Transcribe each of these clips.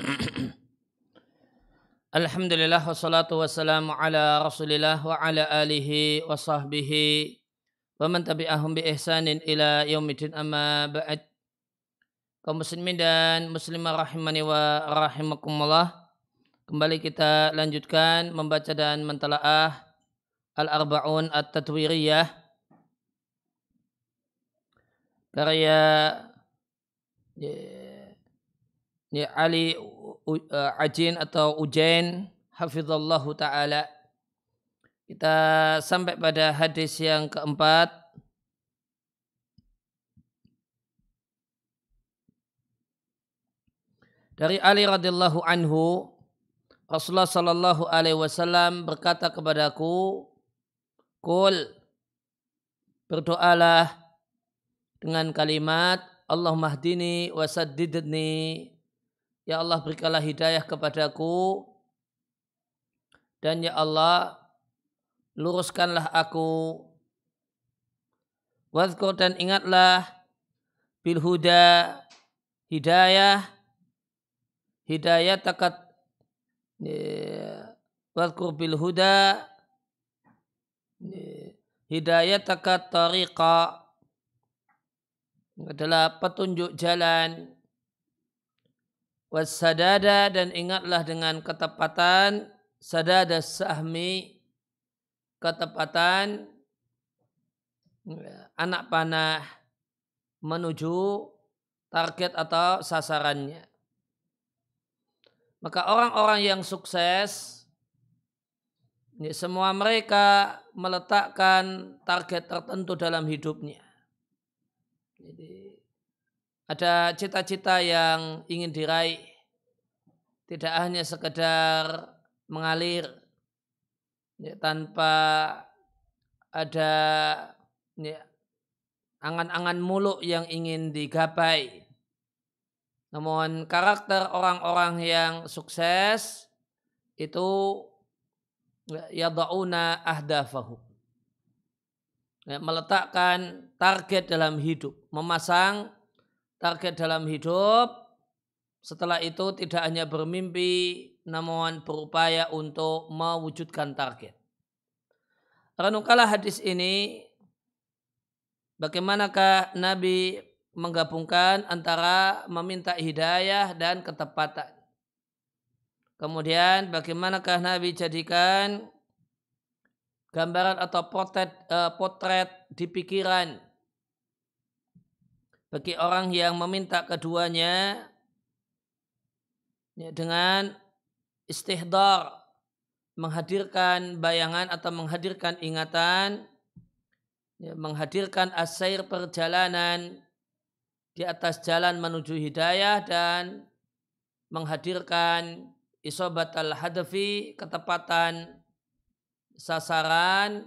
Alhamdulillah wassalatu wassalamu ala rasulillah wa ala alihi wa sahbihi wa man tabi'ahum bi ihsanin ila yaumidin amma ba'd. Kaum muslimin dan muslimah rahimani wa rahimakumullah kembali kita lanjutkan membaca dan mentalaah al-arba'un at-tadwiriyah. Karya yeah, ya Ali uh, Ajin atau Ujain hafizallahu taala. Kita sampai pada hadis yang keempat dari Ali radhiyallahu anhu Rasulullah sallallahu alaihi wasallam berkata kepadaku kul berdoalah dengan kalimat Allah mahdini wasaddidni Ya Allah berikanlah hidayah kepadaku. Dan ya Allah luruskanlah aku. Wadhkur dan ingatlah bil huda hidayah hidayah takat Wadhkur bil huda hidayah takat tariqa. Adalah petunjuk jalan wasadada dan ingatlah dengan ketepatan sadada sahmi ketepatan ya, anak panah menuju target atau sasarannya. Maka orang-orang yang sukses ini semua mereka meletakkan target tertentu dalam hidupnya. Jadi ada cita-cita yang ingin diraih. Tidak hanya sekedar mengalir ya, tanpa ada ya, angan-angan muluk yang ingin digapai. Namun karakter orang-orang yang sukses itu ya yada'una ahdafahu. Ya, meletakkan target dalam hidup memasang target dalam hidup setelah itu tidak hanya bermimpi namun berupaya untuk mewujudkan target. Renungkanlah hadis ini bagaimanakah Nabi menggabungkan antara meminta hidayah dan ketepatan. Kemudian bagaimanakah Nabi jadikan gambaran atau potret, uh, potret di pikiran bagi orang yang meminta keduanya ya, dengan istihdar menghadirkan bayangan atau menghadirkan ingatan ya, menghadirkan asair perjalanan di atas jalan menuju hidayah dan menghadirkan isobat al-hadafi ketepatan sasaran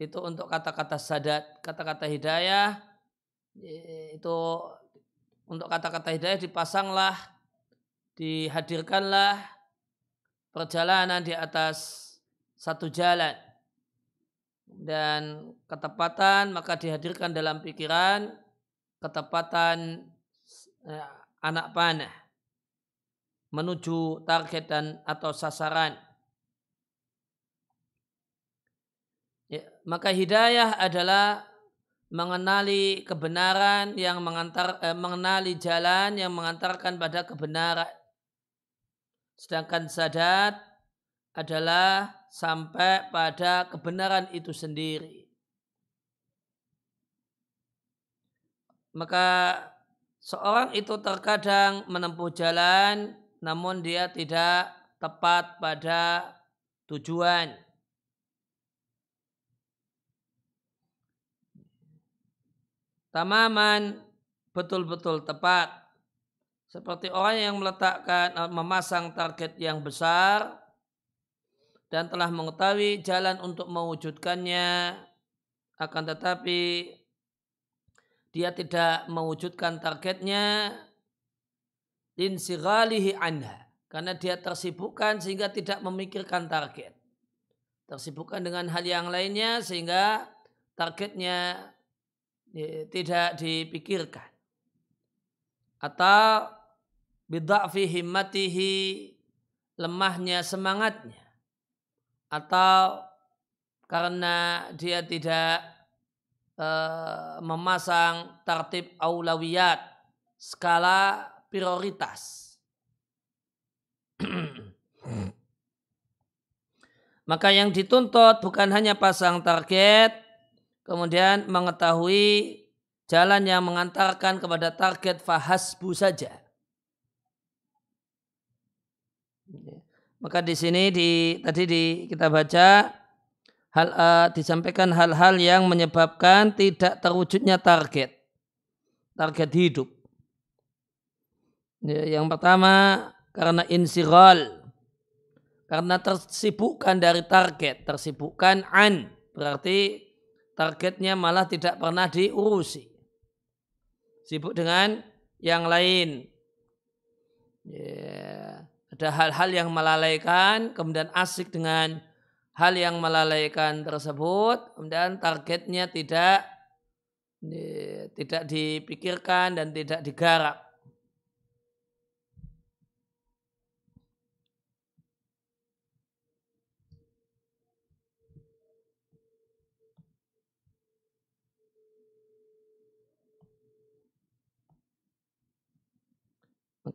itu untuk kata-kata sadat kata-kata hidayah itu untuk kata-kata hidayah dipasanglah dihadirkanlah perjalanan di atas satu jalan. Dan ketepatan maka dihadirkan dalam pikiran ketepatan eh, anak panah menuju target dan atau sasaran. Ya, maka hidayah adalah mengenali kebenaran yang mengantar eh, mengenali jalan yang mengantarkan pada kebenaran. Sedangkan sadat adalah sampai pada kebenaran itu sendiri. Maka seorang itu terkadang menempuh jalan namun dia tidak tepat pada tujuan. Tamaman betul-betul tepat. Seperti orang yang meletakkan eh, memasang target yang besar dan telah mengetahui jalan untuk mewujudkannya. Akan tetapi dia tidak mewujudkan targetnya. Insigalihi anha karena dia tersibukkan sehingga tidak memikirkan target. Tersibukkan dengan hal yang lainnya sehingga targetnya tidak dipikirkan. Atau bid'afi himmatihi lemahnya semangatnya. Atau karena dia tidak uh, memasang tertib aulawiyat skala prioritas. Maka yang dituntut bukan hanya pasang target kemudian mengetahui jalan yang mengantarkan kepada target fahasbu saja. Maka di sini di tadi di kita baca hal uh, disampaikan hal-hal yang menyebabkan tidak terwujudnya target. Target hidup. Ya, yang pertama karena insiral karena tersibukkan dari target, tersibukkan an berarti targetnya malah tidak pernah diurusi. Sibuk dengan yang lain. Ya ada hal-hal yang melalaikan, kemudian asik dengan hal yang melalaikan tersebut, kemudian targetnya tidak tidak dipikirkan dan tidak digarap.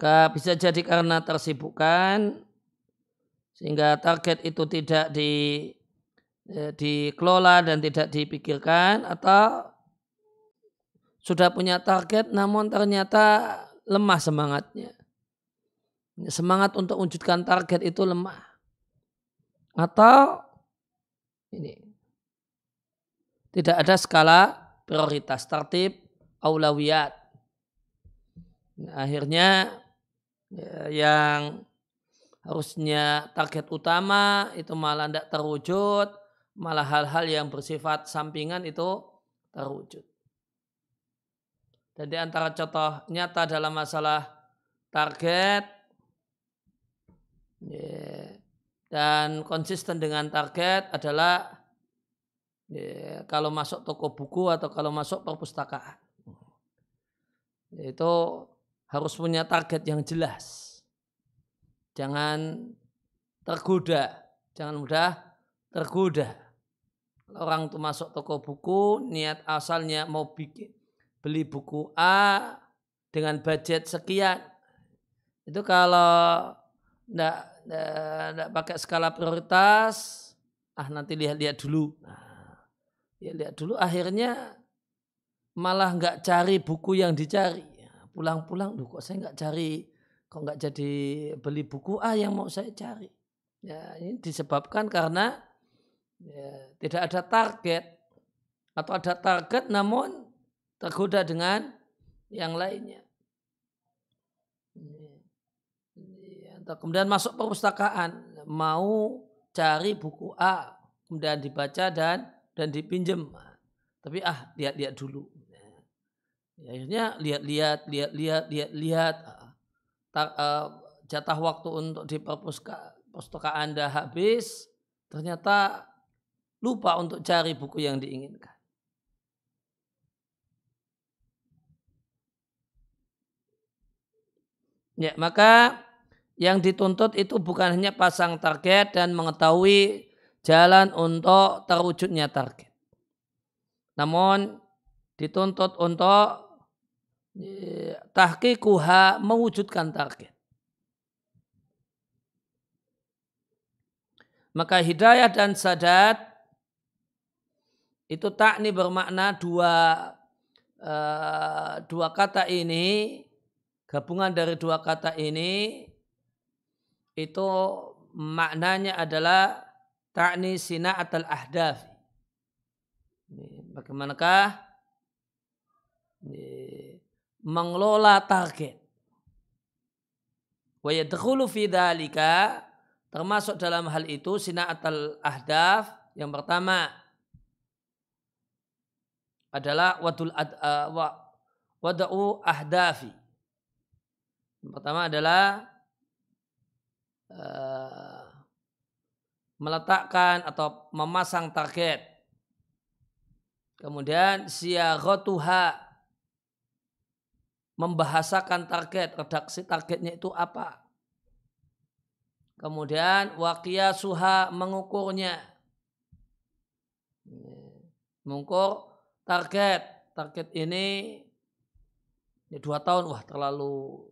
Maka bisa jadi karena tersibukkan sehingga target itu tidak di ya, dikelola dan tidak dipikirkan atau sudah punya target namun ternyata lemah semangatnya. Semangat untuk wujudkan target itu lemah. Atau ini tidak ada skala prioritas tertib aulawiyat. Akhirnya ya, yang harusnya target utama itu malah tidak terwujud, malah hal-hal yang bersifat sampingan itu terwujud. Dan di antara contoh nyata dalam masalah target ya, dan konsisten dengan target adalah ya, kalau masuk toko buku atau kalau masuk perpustakaan. Itu harus punya target yang jelas. Jangan tergoda, jangan mudah tergoda. Orang tuh masuk toko buku, niat asalnya mau bikin beli buku A dengan budget sekian. Itu kalau enggak, enggak, pakai skala prioritas, ah nanti lihat-lihat dulu. Nah, lihat-lihat dulu akhirnya malah nggak cari buku yang dicari pulang-pulang duh kok saya nggak cari kok nggak jadi beli buku A yang mau saya cari? Ya ini disebabkan karena ya, tidak ada target. Atau ada target namun tergoda dengan yang lainnya. Ya, kemudian masuk perpustakaan mau cari buku A kemudian dibaca dan dan dipinjam. Tapi ah lihat-lihat dulu akhirnya lihat-lihat, lihat-lihat, lihat-lihat. Uh, jatah waktu untuk di perpustakaan Anda habis, ternyata lupa untuk cari buku yang diinginkan. Ya, maka yang dituntut itu bukan hanya pasang target dan mengetahui jalan untuk terwujudnya target. Namun dituntut untuk tahqiquha mewujudkan target. Maka hidayah dan sadat itu takni bermakna dua uh, dua kata ini gabungan dari dua kata ini itu maknanya adalah takni sina'at al-ahdaf. Bagaimanakah mengelola target. Wa yadkhulu fi dhalika termasuk dalam hal itu sina'atul ahdaf yang pertama adalah wadul ad, uh, wa, wada'u ahdafi. Yang pertama adalah uh, meletakkan atau memasang target. Kemudian siyaghatuha membahasakan target, redaksi targetnya itu apa. Kemudian wakia suha mengukurnya. Mengukur target. Target ini ya dua tahun, wah terlalu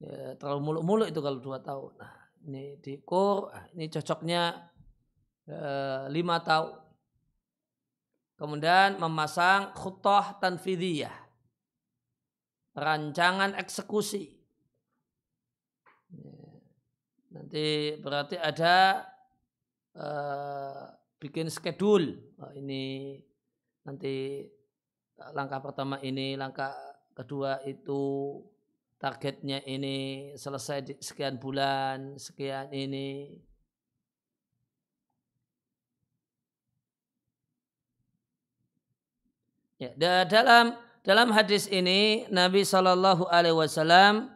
ya, terlalu muluk-muluk itu kalau dua tahun. Nah, ini diukur, ah, ini cocoknya eh, lima tahun. Kemudian memasang khutah tanfidiyah. Rancangan eksekusi. Nanti berarti ada uh, bikin schedule. Oh, ini nanti langkah pertama ini, langkah kedua itu targetnya ini selesai di sekian bulan, sekian ini. Ya, dalam dalam hadis ini Nabi Shallallahu Alaihi Wasallam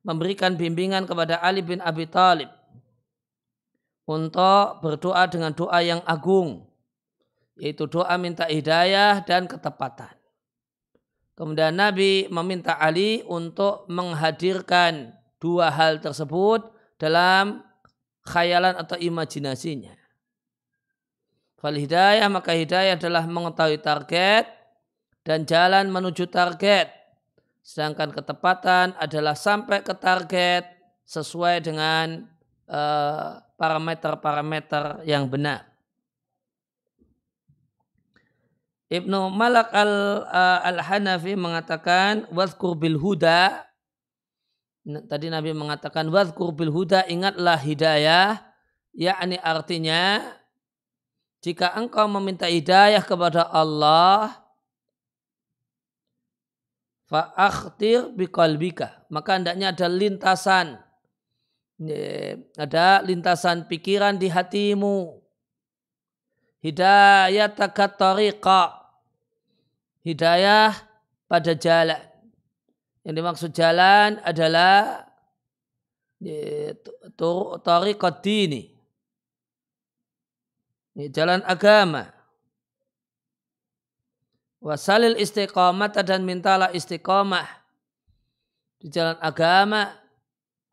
memberikan bimbingan kepada Ali bin Abi Thalib untuk berdoa dengan doa yang agung, yaitu doa minta hidayah dan ketepatan. Kemudian Nabi meminta Ali untuk menghadirkan dua hal tersebut dalam khayalan atau imajinasinya. Fal hidayah maka hidayah adalah mengetahui target dan jalan menuju target. Sedangkan ketepatan adalah sampai ke target sesuai dengan eh, parameter-parameter uh, yang benar. Ibnu Malak al, uh, al-Hanafi mengatakan wadhkur bil huda tadi Nabi mengatakan wadhkur bil huda ingatlah hidayah yakni artinya jika engkau meminta hidayah kepada Allah fa'akhtir biqalbika maka hendaknya ada lintasan ada lintasan pikiran di hatimu hidayah tariqa hidayah pada jalan. Yang dimaksud jalan adalah tariqat dini. Jalan agama. Wasalil istiqamah dan mintalah istiqamah di jalan agama.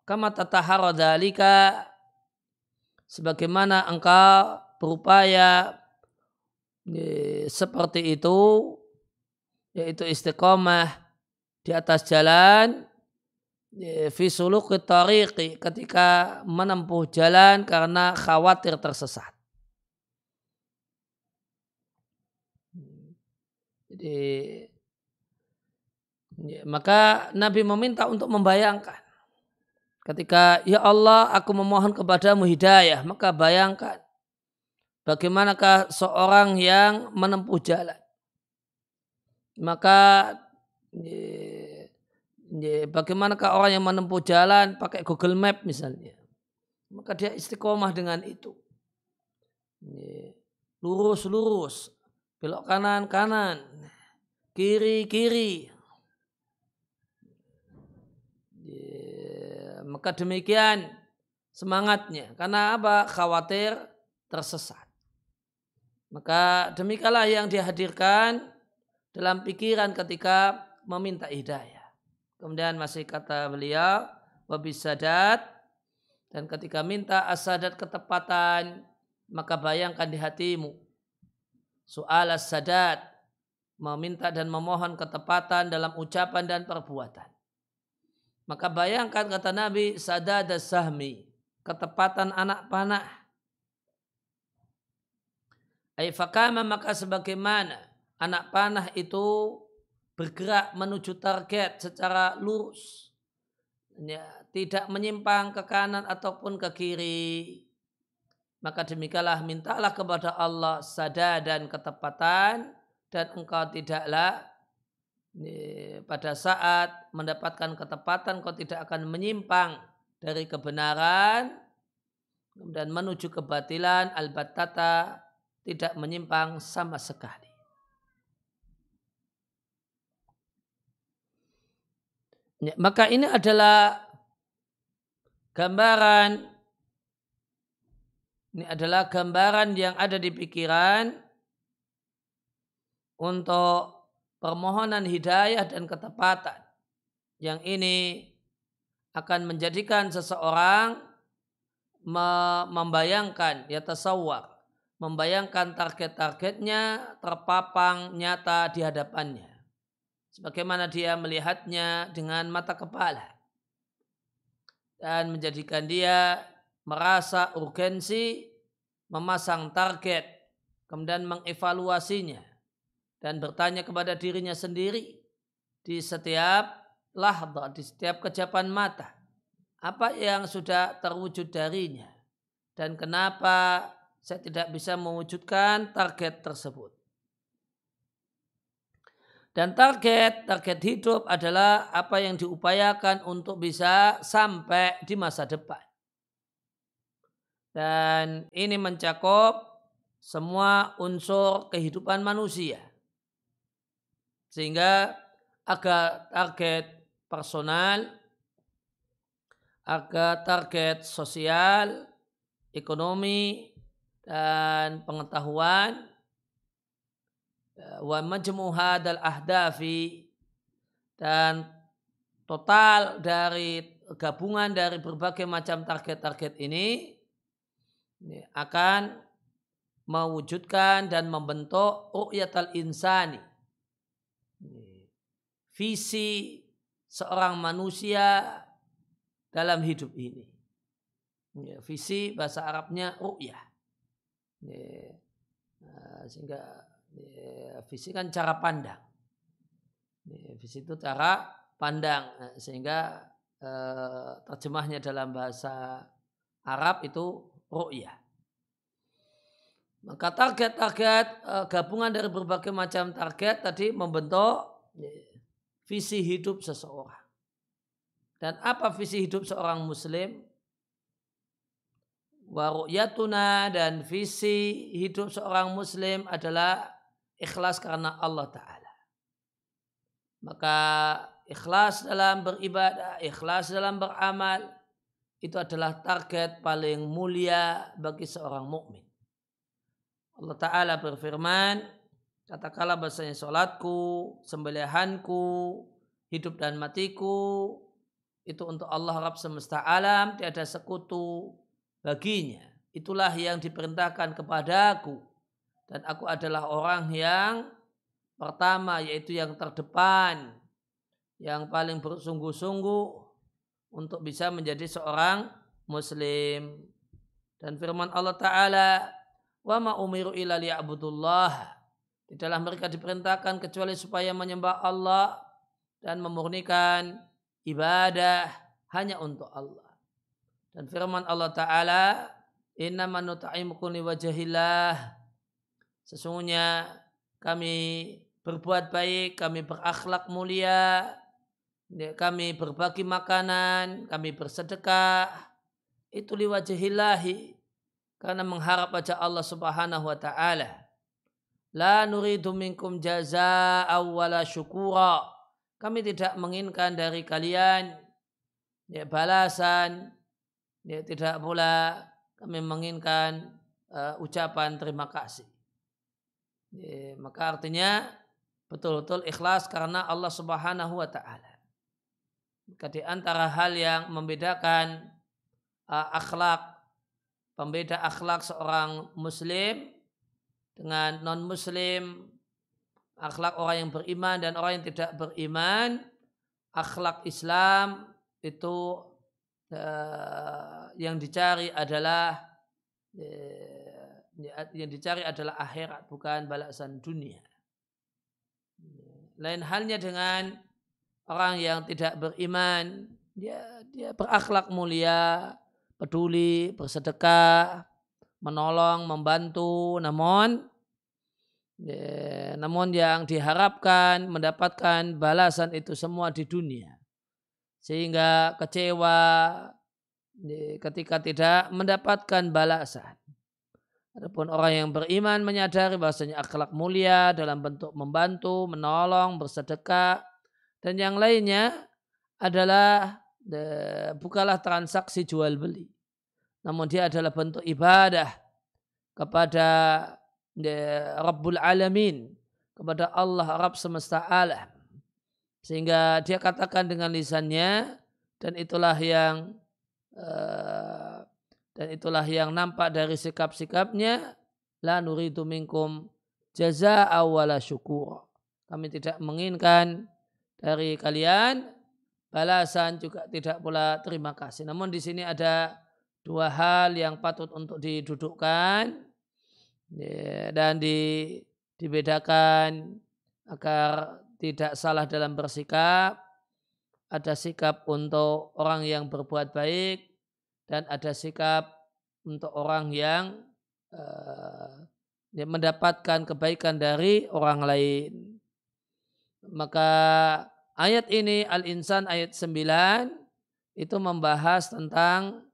Kama tatahara dalika sebagaimana engkau berupaya seperti itu yaitu istiqomah di atas jalan fi suluki tariqi ketika menempuh jalan karena khawatir tersesat. Jadi ya, maka Nabi meminta untuk membayangkan. Ketika ya Allah aku memohon kepadamu hidayah maka bayangkan bagaimanakah seorang yang menempuh jalan. Maka bagaimanakah orang yang menempuh jalan pakai Google Map misalnya. Maka dia istiqomah dengan itu. Lurus lurus belok kanan kanan. Kiri kiri. Maka demikian semangatnya. Karena apa? Khawatir tersesat. Maka demikianlah yang dihadirkan dalam pikiran ketika meminta hidayah. Kemudian masih kata beliau, wabisadat, dan ketika minta asadat ketepatan, maka bayangkan di hatimu. Soal sadat, meminta dan memohon ketepatan dalam ucapan dan perbuatan. Maka bayangkan kata Nabi, sadad sahmi, ketepatan anak panah. Aifakama maka sebagaimana anak panah itu bergerak menuju target secara lurus. Ya, tidak menyimpang ke kanan ataupun ke kiri. Maka demikianlah mintalah kepada Allah sadar dan ketepatan dan engkau tidaklah pada saat mendapatkan ketepatan kau tidak akan menyimpang dari kebenaran dan menuju kebatilan albatata tidak menyimpang sama sekali. Ya, maka ini adalah gambaran ini adalah gambaran yang ada di pikiran untuk permohonan hidayah dan ketepatan. Yang ini akan menjadikan seseorang membayangkan ya tasawwar membayangkan target-targetnya terpapang nyata di hadapannya. Sebagaimana dia melihatnya dengan mata kepala dan menjadikan dia merasa urgensi memasang target kemudian mengevaluasinya dan bertanya kepada dirinya sendiri di setiap lahdah, di setiap kejapan mata. Apa yang sudah terwujud darinya dan kenapa saya tidak bisa mewujudkan target tersebut. Dan target, target hidup adalah apa yang diupayakan untuk bisa sampai di masa depan. Dan ini mencakup semua unsur kehidupan manusia. Sehingga agar target personal, agar target sosial, ekonomi, dan pengetahuan wa majmu ahdafi dan total dari gabungan dari berbagai macam target-target ini, akan mewujudkan dan membentuk ru'yatal insani. Visi seorang manusia dalam hidup ini. Visi bahasa Arabnya ru'yah. Nah, sehingga visi kan cara pandang. Visi itu cara pandang. Nah, sehingga eh, terjemahnya dalam bahasa Arab itu ru'yah. Maka target-target eh, gabungan dari berbagai macam target tadi membentuk visi hidup seseorang. Dan apa visi hidup seorang muslim? Waru'yatuna dan visi hidup seorang muslim adalah ikhlas karena Allah Ta'ala. Maka ikhlas dalam beribadah, ikhlas dalam beramal, itu adalah target paling mulia bagi seorang mukmin. Allah Ta'ala berfirman, katakanlah bahasanya sholatku, sembelihanku, hidup dan matiku, itu untuk Allah Rabb semesta alam, tiada sekutu baginya. Itulah yang diperintahkan kepadaku dan aku adalah orang yang pertama yaitu yang terdepan yang paling bersungguh-sungguh untuk bisa menjadi seorang muslim. Dan firman Allah taala wa ma umiru illa liya'budullah. Tidaklah mereka diperintahkan kecuali supaya menyembah Allah dan memurnikan ibadah hanya untuk Allah. Dan firman Allah taala inna man nut'imukum liwajhillah. Sesungguhnya kami berbuat baik, kami berakhlak mulia, kami berbagi makanan, kami bersedekah. Itu liwajahillahi. Karena mengharap wajah Allah subhanahu wa ta'ala. La nuridu minkum jaza'a wala syukura. Kami tidak menginginkan dari kalian ya, balasan. Ya, tidak pula kami menginginkan uh, ucapan terima kasih. Ya, maka artinya betul-betul ikhlas karena Allah Subhanahu wa taala. Di antara hal yang membedakan uh, akhlak pembeda akhlak seorang muslim dengan non muslim, akhlak orang yang beriman dan orang yang tidak beriman, akhlak Islam itu uh, yang dicari adalah uh, yang dicari adalah akhirat bukan balasan dunia. Lain halnya dengan orang yang tidak beriman, dia dia berakhlak mulia, peduli, bersedekah, menolong, membantu, namun ya, namun yang diharapkan mendapatkan balasan itu semua di dunia. Sehingga kecewa ya, ketika tidak mendapatkan balasan. Adapun orang yang beriman menyadari bahasanya akhlak mulia dalam bentuk membantu, menolong, bersedekah, dan yang lainnya adalah bukalah transaksi jual beli. Namun dia adalah bentuk ibadah kepada Rabbul Alamin, kepada Allah Rabb semesta alam. Sehingga dia katakan dengan lisannya dan itulah yang uh, dan itulah yang nampak dari sikap-sikapnya la nuridu minkum jaza awala syukur. Kami tidak menginginkan dari kalian balasan juga tidak pula terima kasih. Namun di sini ada dua hal yang patut untuk didudukkan dan di, dibedakan agar tidak salah dalam bersikap, ada sikap untuk orang yang berbuat baik, dan ada sikap untuk orang yang uh, mendapatkan kebaikan dari orang lain. Maka ayat ini Al-Insan ayat 9 itu membahas tentang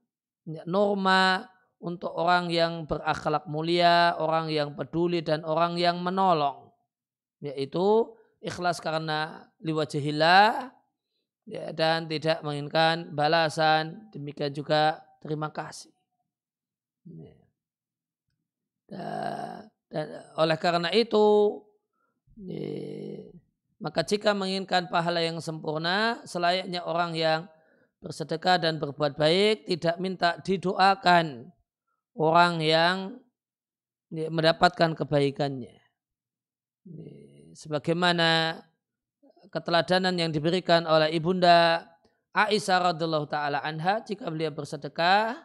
norma untuk orang yang berakhlak mulia, orang yang peduli dan orang yang menolong. Yaitu ikhlas karena liwajahillah ya, dan tidak menginginkan balasan demikian juga terima kasih ya. dan, dan oleh karena itu ya, maka jika menginginkan pahala yang sempurna selayaknya orang yang bersedekah dan berbuat baik tidak minta didoakan orang yang ya, mendapatkan kebaikannya. Ya sebagaimana keteladanan yang diberikan oleh ibunda Aisyah radhiallahu taala anha jika beliau bersedekah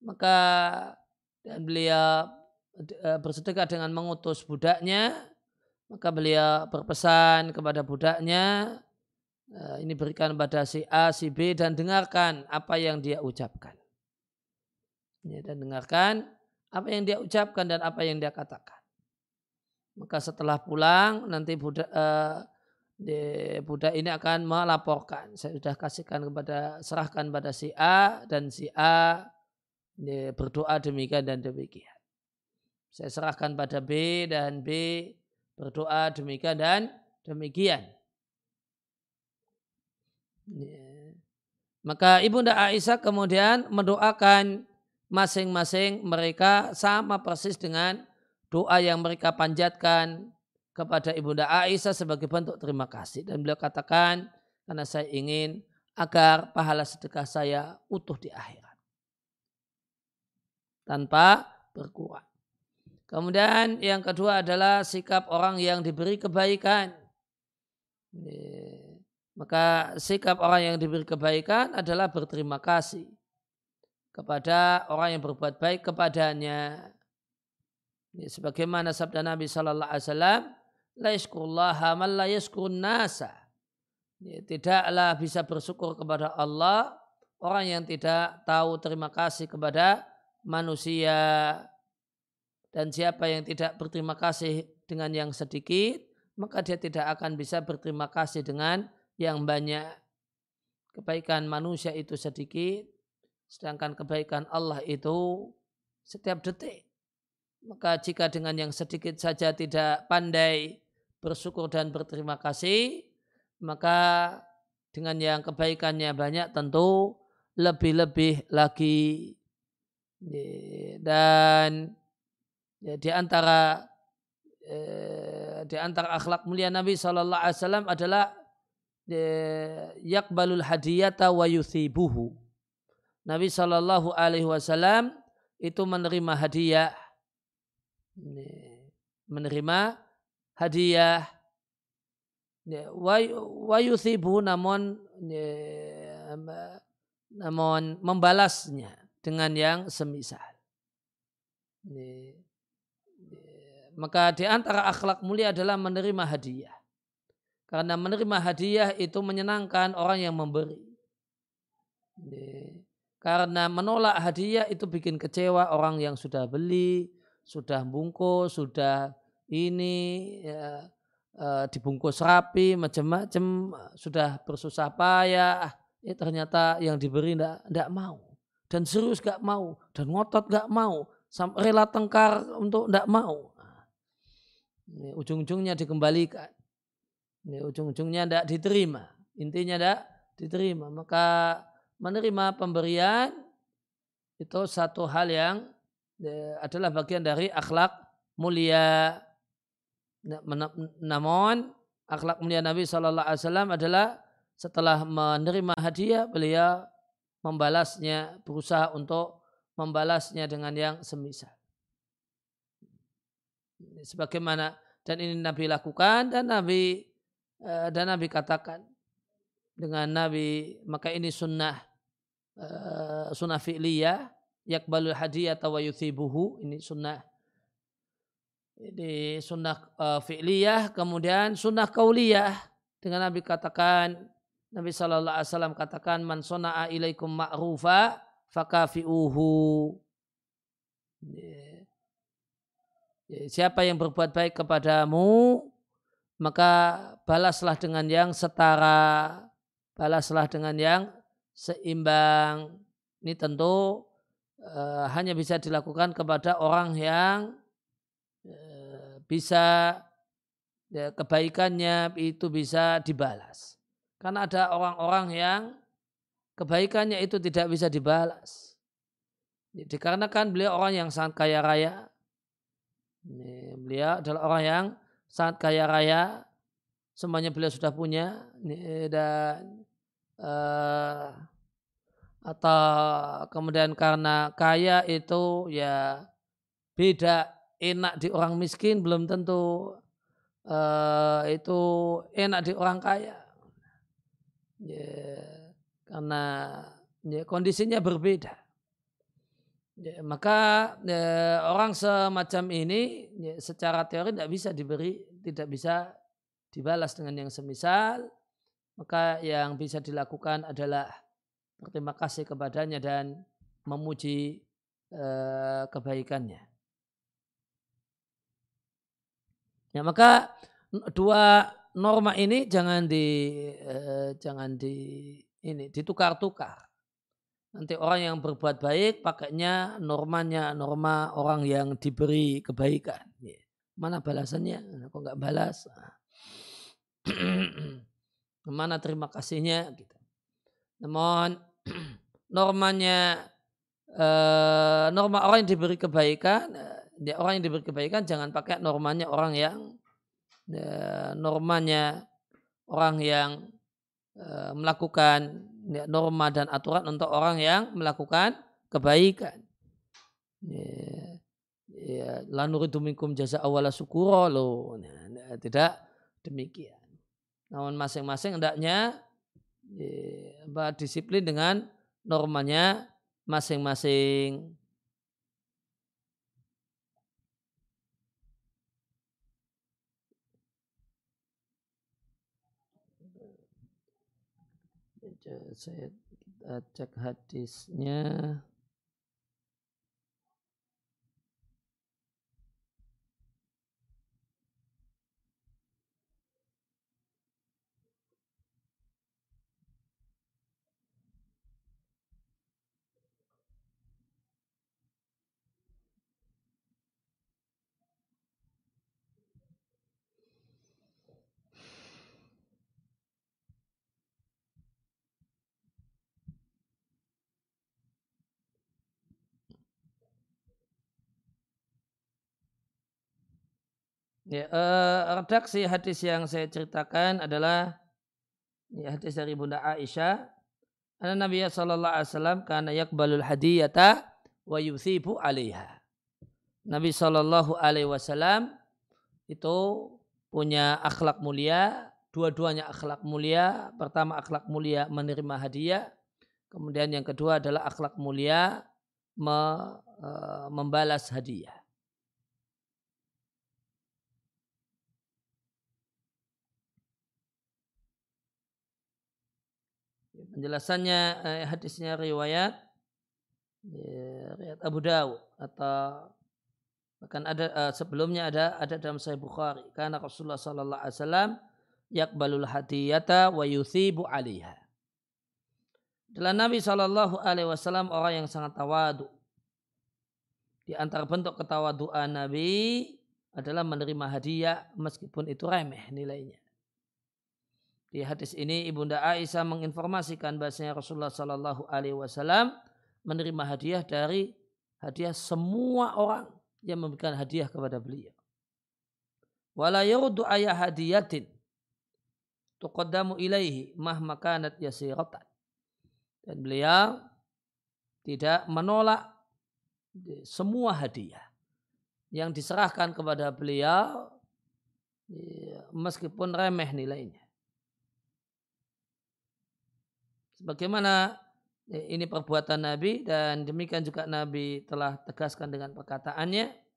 maka dan beliau eh, bersedekah dengan mengutus budaknya maka beliau berpesan kepada budaknya eh, ini berikan pada si A, si B dan dengarkan apa yang dia ucapkan. Ya, dan dengarkan apa yang dia ucapkan dan apa yang dia katakan. Maka setelah pulang nanti budak uh, budak ini akan melaporkan. Saya sudah kasihkan kepada serahkan pada si A dan si A berdoa demikian dan demikian. Saya serahkan pada B dan B berdoa demikian dan demikian. Maka Ibunda Aisyah kemudian mendoakan masing-masing mereka sama persis dengan doa yang mereka panjatkan kepada Ibunda Aisyah sebagai bentuk terima kasih. Dan beliau katakan, karena saya ingin agar pahala sedekah saya utuh di akhirat. Tanpa berkurang. Kemudian yang kedua adalah sikap orang yang diberi kebaikan. Maka sikap orang yang diberi kebaikan adalah berterima kasih kepada orang yang berbuat baik kepadanya. Ya, sebagaimana sabda Nabi Sallallahu Alaihi Wasallam, man la nasa. Tidaklah bisa bersyukur kepada Allah orang yang tidak tahu terima kasih kepada manusia dan siapa yang tidak berterima kasih dengan yang sedikit maka dia tidak akan bisa berterima kasih dengan yang banyak kebaikan manusia itu sedikit sedangkan kebaikan Allah itu setiap detik maka jika dengan yang sedikit saja tidak pandai bersyukur dan berterima kasih, maka dengan yang kebaikannya banyak tentu lebih-lebih lagi. Dan ya, di antara eh, di antara akhlak mulia Nabi Shallallahu Alaihi Wasallam adalah eh, yakbalul hadiyata wa yuthibuhu. Nabi Shallallahu Alaihi Wasallam itu menerima hadiah menerima hadiah wa yuthibu namun namun membalasnya dengan yang semisal. Maka di antara akhlak mulia adalah menerima hadiah. Karena menerima hadiah itu menyenangkan orang yang memberi. Karena menolak hadiah itu bikin kecewa orang yang sudah beli, sudah bungkus, sudah ini ya, e, dibungkus rapi, macam-macam, sudah bersusah payah, ya ternyata yang diberi tidak mau. Dan serius gak mau, dan ngotot gak mau, rela tengkar untuk tidak mau. Ini ujung-ujungnya dikembalikan. Ini ujung-ujungnya tidak diterima. Intinya tidak diterima. Maka menerima pemberian itu satu hal yang adalah bagian dari akhlak mulia. Namun akhlak mulia Nabi Shallallahu Alaihi Wasallam adalah setelah menerima hadiah beliau membalasnya berusaha untuk membalasnya dengan yang semisal. Sebagaimana dan ini Nabi lakukan dan Nabi eh, dan Nabi katakan dengan Nabi maka ini sunnah uh, sunnah fi'liyah yakbalul hadiah wa yuthibuhu ini sunnah. Ini sunnah uh, fi'liyah kemudian sunnah kauliyah dengan Nabi katakan Nabi Shallallahu Alaihi Wasallam katakan man sona'a ilaikum ma'rufa fakafi'uhu siapa yang berbuat baik kepadamu maka balaslah dengan yang setara balaslah dengan yang seimbang. Ini tentu uh, hanya bisa dilakukan kepada orang yang uh, bisa ya, kebaikannya itu bisa dibalas. Karena ada orang-orang yang kebaikannya itu tidak bisa dibalas. Dikarenakan beliau orang yang sangat kaya raya. Ini, beliau adalah orang yang sangat kaya raya. Semuanya beliau sudah punya. Ini, dan uh, atau kemudian karena kaya itu ya beda enak di orang miskin belum tentu uh, itu enak di orang kaya ya karena ya, kondisinya berbeda ya, maka ya, orang semacam ini ya, secara teori tidak bisa diberi tidak bisa dibalas dengan yang semisal maka yang bisa dilakukan adalah berterima kasih kepadanya dan memuji uh, kebaikannya. Ya, maka dua norma ini jangan di uh, jangan di ini ditukar-tukar. Nanti orang yang berbuat baik pakainya normanya norma orang yang diberi kebaikan. Ya. Mana balasannya? Kok nggak balas? Ke mana terima kasihnya? Gitu. Namun normanya eh, norma orang yang diberi kebaikan, eh, orang yang diberi kebaikan jangan pakai normanya orang yang eh, normanya orang yang eh, melakukan norma dan aturan untuk orang yang melakukan kebaikan. Ya, ya, lanuridu minkum jasa awala sukuro lo. Nah, tidak demikian. Namun masing-masing hendaknya ya, disiplin dengan normanya masing-masing. Saya cek hadisnya. Ya, uh, redaksi hadis yang saya ceritakan adalah ya, hadis dari Bunda Aisyah. Anna Nabi sallallahu alaihi wasallam kana yakbalul hadiyata wa yuthibu 'alaiha. Nabi sallallahu alaihi wasallam itu punya akhlak mulia, dua-duanya akhlak mulia. Pertama akhlak mulia menerima hadiah, kemudian yang kedua adalah akhlak mulia me, uh, membalas hadiah. Penjelasannya eh, hadisnya riwayat ya, riwayat Abu Dawud atau bahkan ada uh, sebelumnya ada ada dalam Sahih Bukhari karena Rasulullah sallallahu alaihi wasallam yakbalul hadiyata wa yuthibu 'alaiha. Adalah Nabi sallallahu alaihi wasallam orang yang sangat tawadu. Di antara bentuk ketawaduan Nabi adalah menerima hadiah meskipun itu remeh nilainya. Di hadis ini Ibunda Aisyah menginformasikan bahasanya Rasulullah Shallallahu Alaihi Wasallam menerima hadiah dari hadiah semua orang yang memberikan hadiah kepada beliau. wala yurdu ayah hadiyatin tuqaddamu ilaihi mahma kanat yasiratan. Dan beliau tidak menolak semua hadiah yang diserahkan kepada beliau ya, meskipun remeh nilainya. Sebagaimana ya, ini perbuatan Nabi dan demikian juga Nabi telah tegaskan dengan perkataannya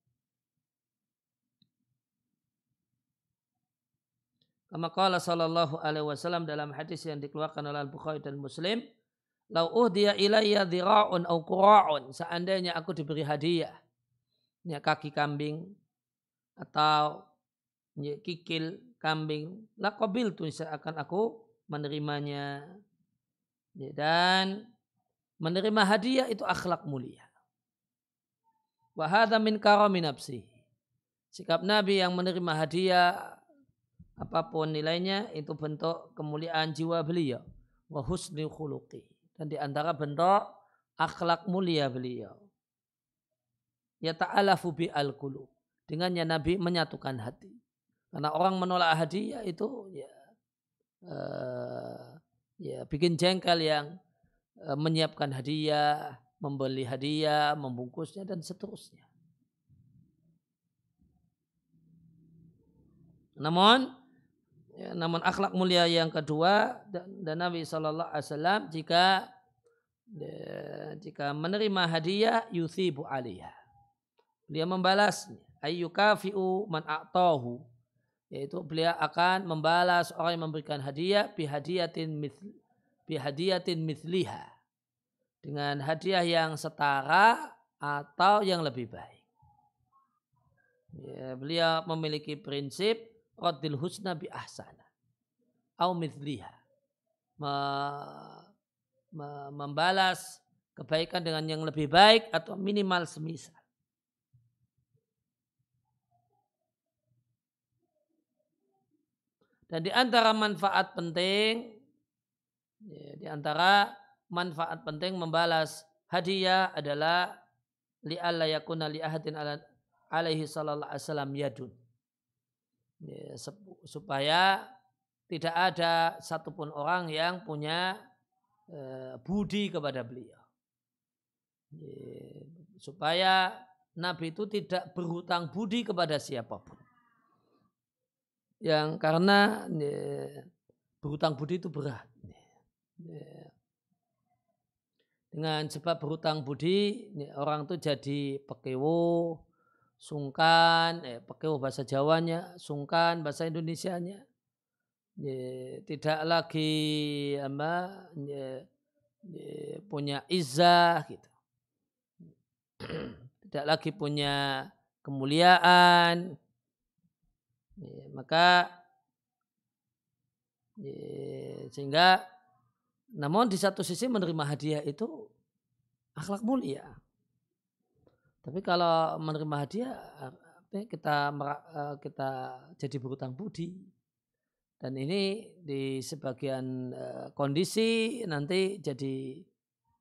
Kama qala sallallahu alaihi wasallam dalam hadis yang dikeluarkan oleh Al-Bukhari dan Muslim, "Lau uhdiya ilayya dhira'un aw qura'un." Seandainya aku diberi hadiah, ya kaki kambing atau ya, kikil kambing, la tu akan aku menerimanya. Ya, dan menerima hadiah itu akhlak mulia. Wa hadha min karami nafsi. Sikap Nabi yang menerima hadiah apa pun nilainya itu bentuk kemuliaan jiwa beliau. Wa husni khuluqi. Dan di antara bentuk akhlak mulia beliau. Ya ta'alafu bi al qulub dengannya nabi menyatukan hati. Karena orang menolak hadiah itu ya uh, ya bikin jengkel yang menyiapkan hadiah membeli hadiah membungkusnya dan seterusnya. Namun Ya, namun akhlak mulia yang kedua dan, dan Nabi Shallallahu Alaihi Wasallam jika ya, jika menerima hadiah yuthibu aliyah. Dia membalasnya. Ayyukafi'u man a'tahu yaitu beliau akan membalas orang yang memberikan hadiah bihadiyatin mithl, bihadiyatin mithliha dengan hadiah yang setara atau yang lebih baik. Ya, beliau memiliki prinsip Raddil husna bi ahsana. Au mithliha. Membalas kebaikan dengan yang lebih baik atau minimal semisal. Dan di antara manfaat penting, ya, di antara manfaat penting membalas hadiah adalah li alla yakuna li ahadin alaihi sallallahu alaihi wasallam yadun ya, supaya tidak ada satupun orang yang punya eh, budi kepada beliau. Ya, supaya Nabi itu tidak berhutang budi kepada siapa pun. Yang karena ya, berhutang budi itu berat. Ya. Dengan sebab berhutang budi, orang itu jadi pekewo, sungkan, eh, pakai bahasa Jawanya, sungkan bahasa Indonesianya. Ya, tidak lagi apa ya, ya, punya izah gitu. tidak lagi punya kemuliaan. Ya, maka ya, sehingga namun di satu sisi menerima hadiah itu akhlak mulia. Tapi kalau menerima hadiah kita eh, kita jadi berutang budi. Dan ini di sebagian eh, kondisi nanti jadi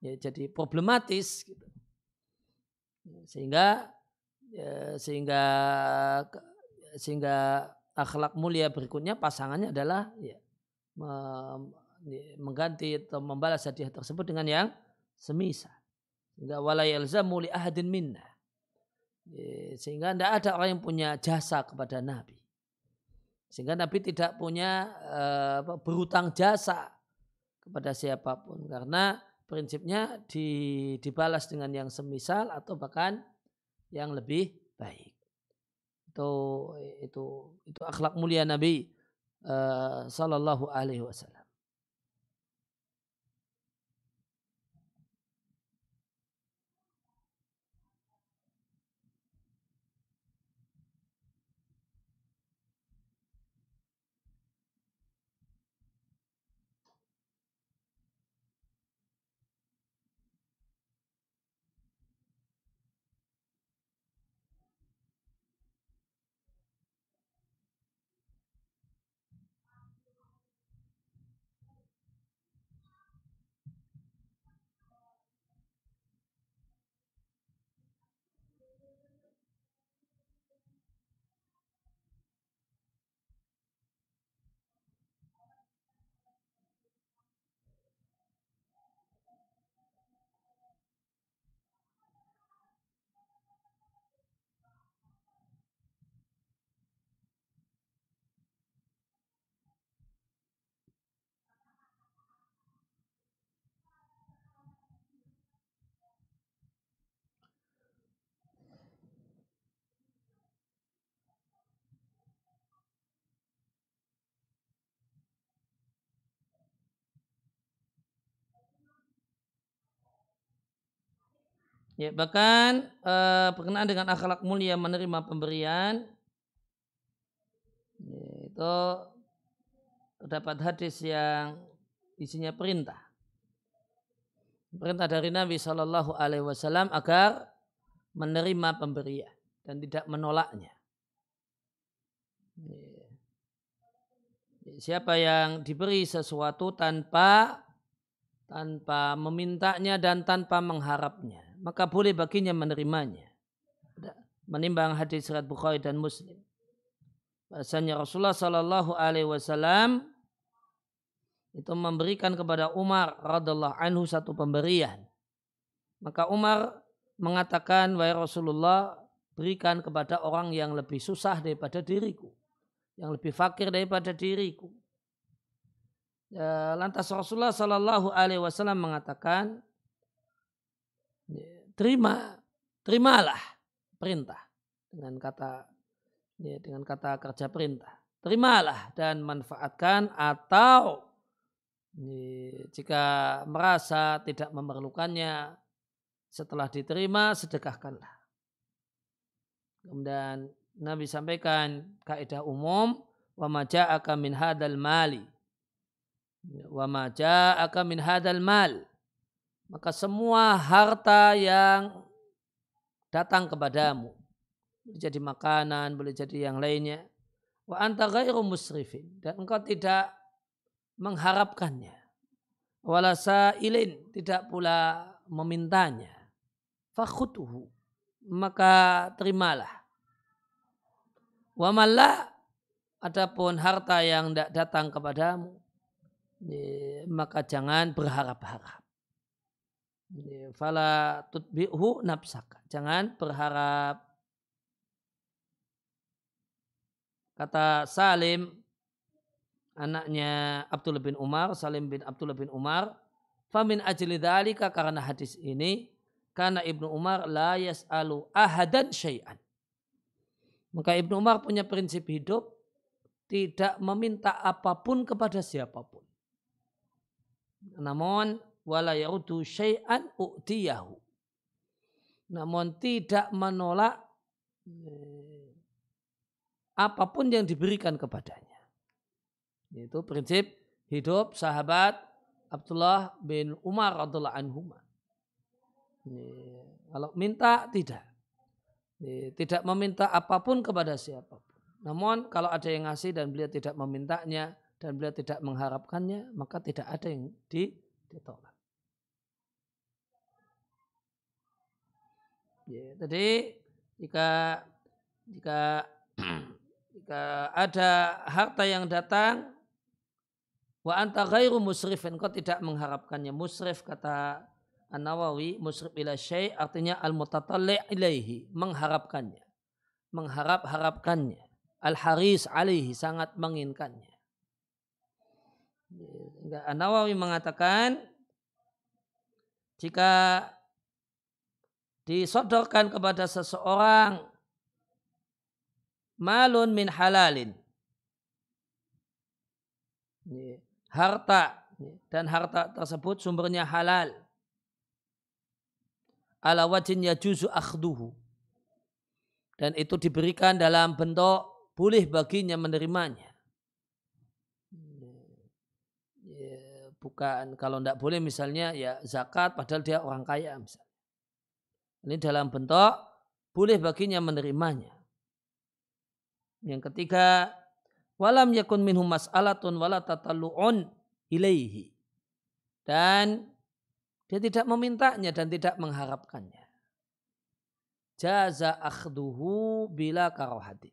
ya, jadi problematis gitu. Sehingga ya, sehingga sehingga akhlak mulia berikutnya pasangannya adalah ya, mengganti atau membalas hadiah tersebut dengan yang semisal. Sehingga wala yalzamu li ahadin minna. Sehingga tidak ada orang yang punya jasa kepada Nabi. Sehingga Nabi tidak punya uh, berutang jasa kepada siapa pun. Karena prinsipnya di, dibalas dengan yang semisal atau bahkan yang lebih baik. Itu itu itu akhlak mulia Nabi uh, Sallallahu Alaihi Wasallam. Ya, bahkan uh, berkenaan dengan akhlak mulia menerima pemberian ya, itu terdapat hadis yang isinya perintah. Perintah dari Nabi Shallallahu Alaihi Wasallam agar menerima pemberian dan tidak menolaknya. Ya. Siapa yang diberi sesuatu tanpa tanpa memintanya dan tanpa mengharapnya, maka boleh baginya menerimanya. Menimbang hadis surat Bukhari dan Muslim. Bahasanya Rasulullah Sallallahu Alaihi Wasallam itu memberikan kepada Umar radhiallahu anhu satu pemberian. Maka Umar mengatakan, wahai Rasulullah, berikan kepada orang yang lebih susah daripada diriku, yang lebih fakir daripada diriku. Ya, lantas Rasulullah Shallallahu Alaihi Wasallam mengatakan, terima, terimalah perintah dengan kata ya, dengan kata kerja perintah. Terimalah dan manfaatkan atau ya, jika merasa tidak memerlukannya setelah diterima sedekahkanlah. Kemudian Nabi sampaikan kaidah umum wa maja'aka min hadal mali Wa ma ja'aka min hadal mal. Maka semua harta yang datang kepadamu. Boleh jadi makanan, boleh jadi yang lainnya. Wa anta ghairu musrifin. Dan engkau tidak mengharapkannya. Wala sa'ilin. Tidak pula memintanya. Fakhutuhu. Maka terimalah. Wa malla adapun harta yang tidak datang kepadamu maka jangan berharap-harap. Fala tutbi'hu nafsaka. Jangan berharap. Kata Salim, anaknya Abdullah bin Umar, Salim bin Abdullah bin Umar, famin ajli dhalika karena hadis ini, karena Ibnu Umar la yas'alu ahadan syai'an. Maka Ibnu Umar punya prinsip hidup, tidak meminta apa pun kepada siapa pun. Namun wala yarudu syai'an u'tiyahu. Namun tidak menolak eh, apa pun yang diberikan kepadanya. Itu prinsip hidup sahabat Abdullah bin Umar radhiallahu anhu. Kalau minta tidak. Tidak meminta apa pun kepada siapa pun. Namun kalau ada yang ngasih dan beliau tidak memintanya, dan beliau tidak mengharapkannya, maka tidak ada yang ditolak. Ya, jadi jika jika jika ada harta yang datang wa anta ghairu musrifin kau tidak mengharapkannya. Musrif kata An-Nawawi musrif ila syai artinya al-mutatalli ilaihi mengharapkannya. Mengharap-harapkannya. Al-haris alaihi sangat menginginkannya. Nawawi mengatakan jika disodorkan kepada seseorang. Malun min halalin. Harta dan harta tersebut sumbernya halal. Ala wajin yajuzu akhduhu. Dan itu diberikan dalam bentuk boleh baginya menerimanya. Bukan kalau tidak boleh misalnya ya zakat padahal dia orang kaya misalnya. Ini dalam bentuk boleh baginya menerimanya. Yang ketiga, walam yakun minhum mas'alatun wala tatallu'un ilaihi. Dan dia tidak memintanya dan tidak mengharapkannya. Jaza akhduhu bila karohati.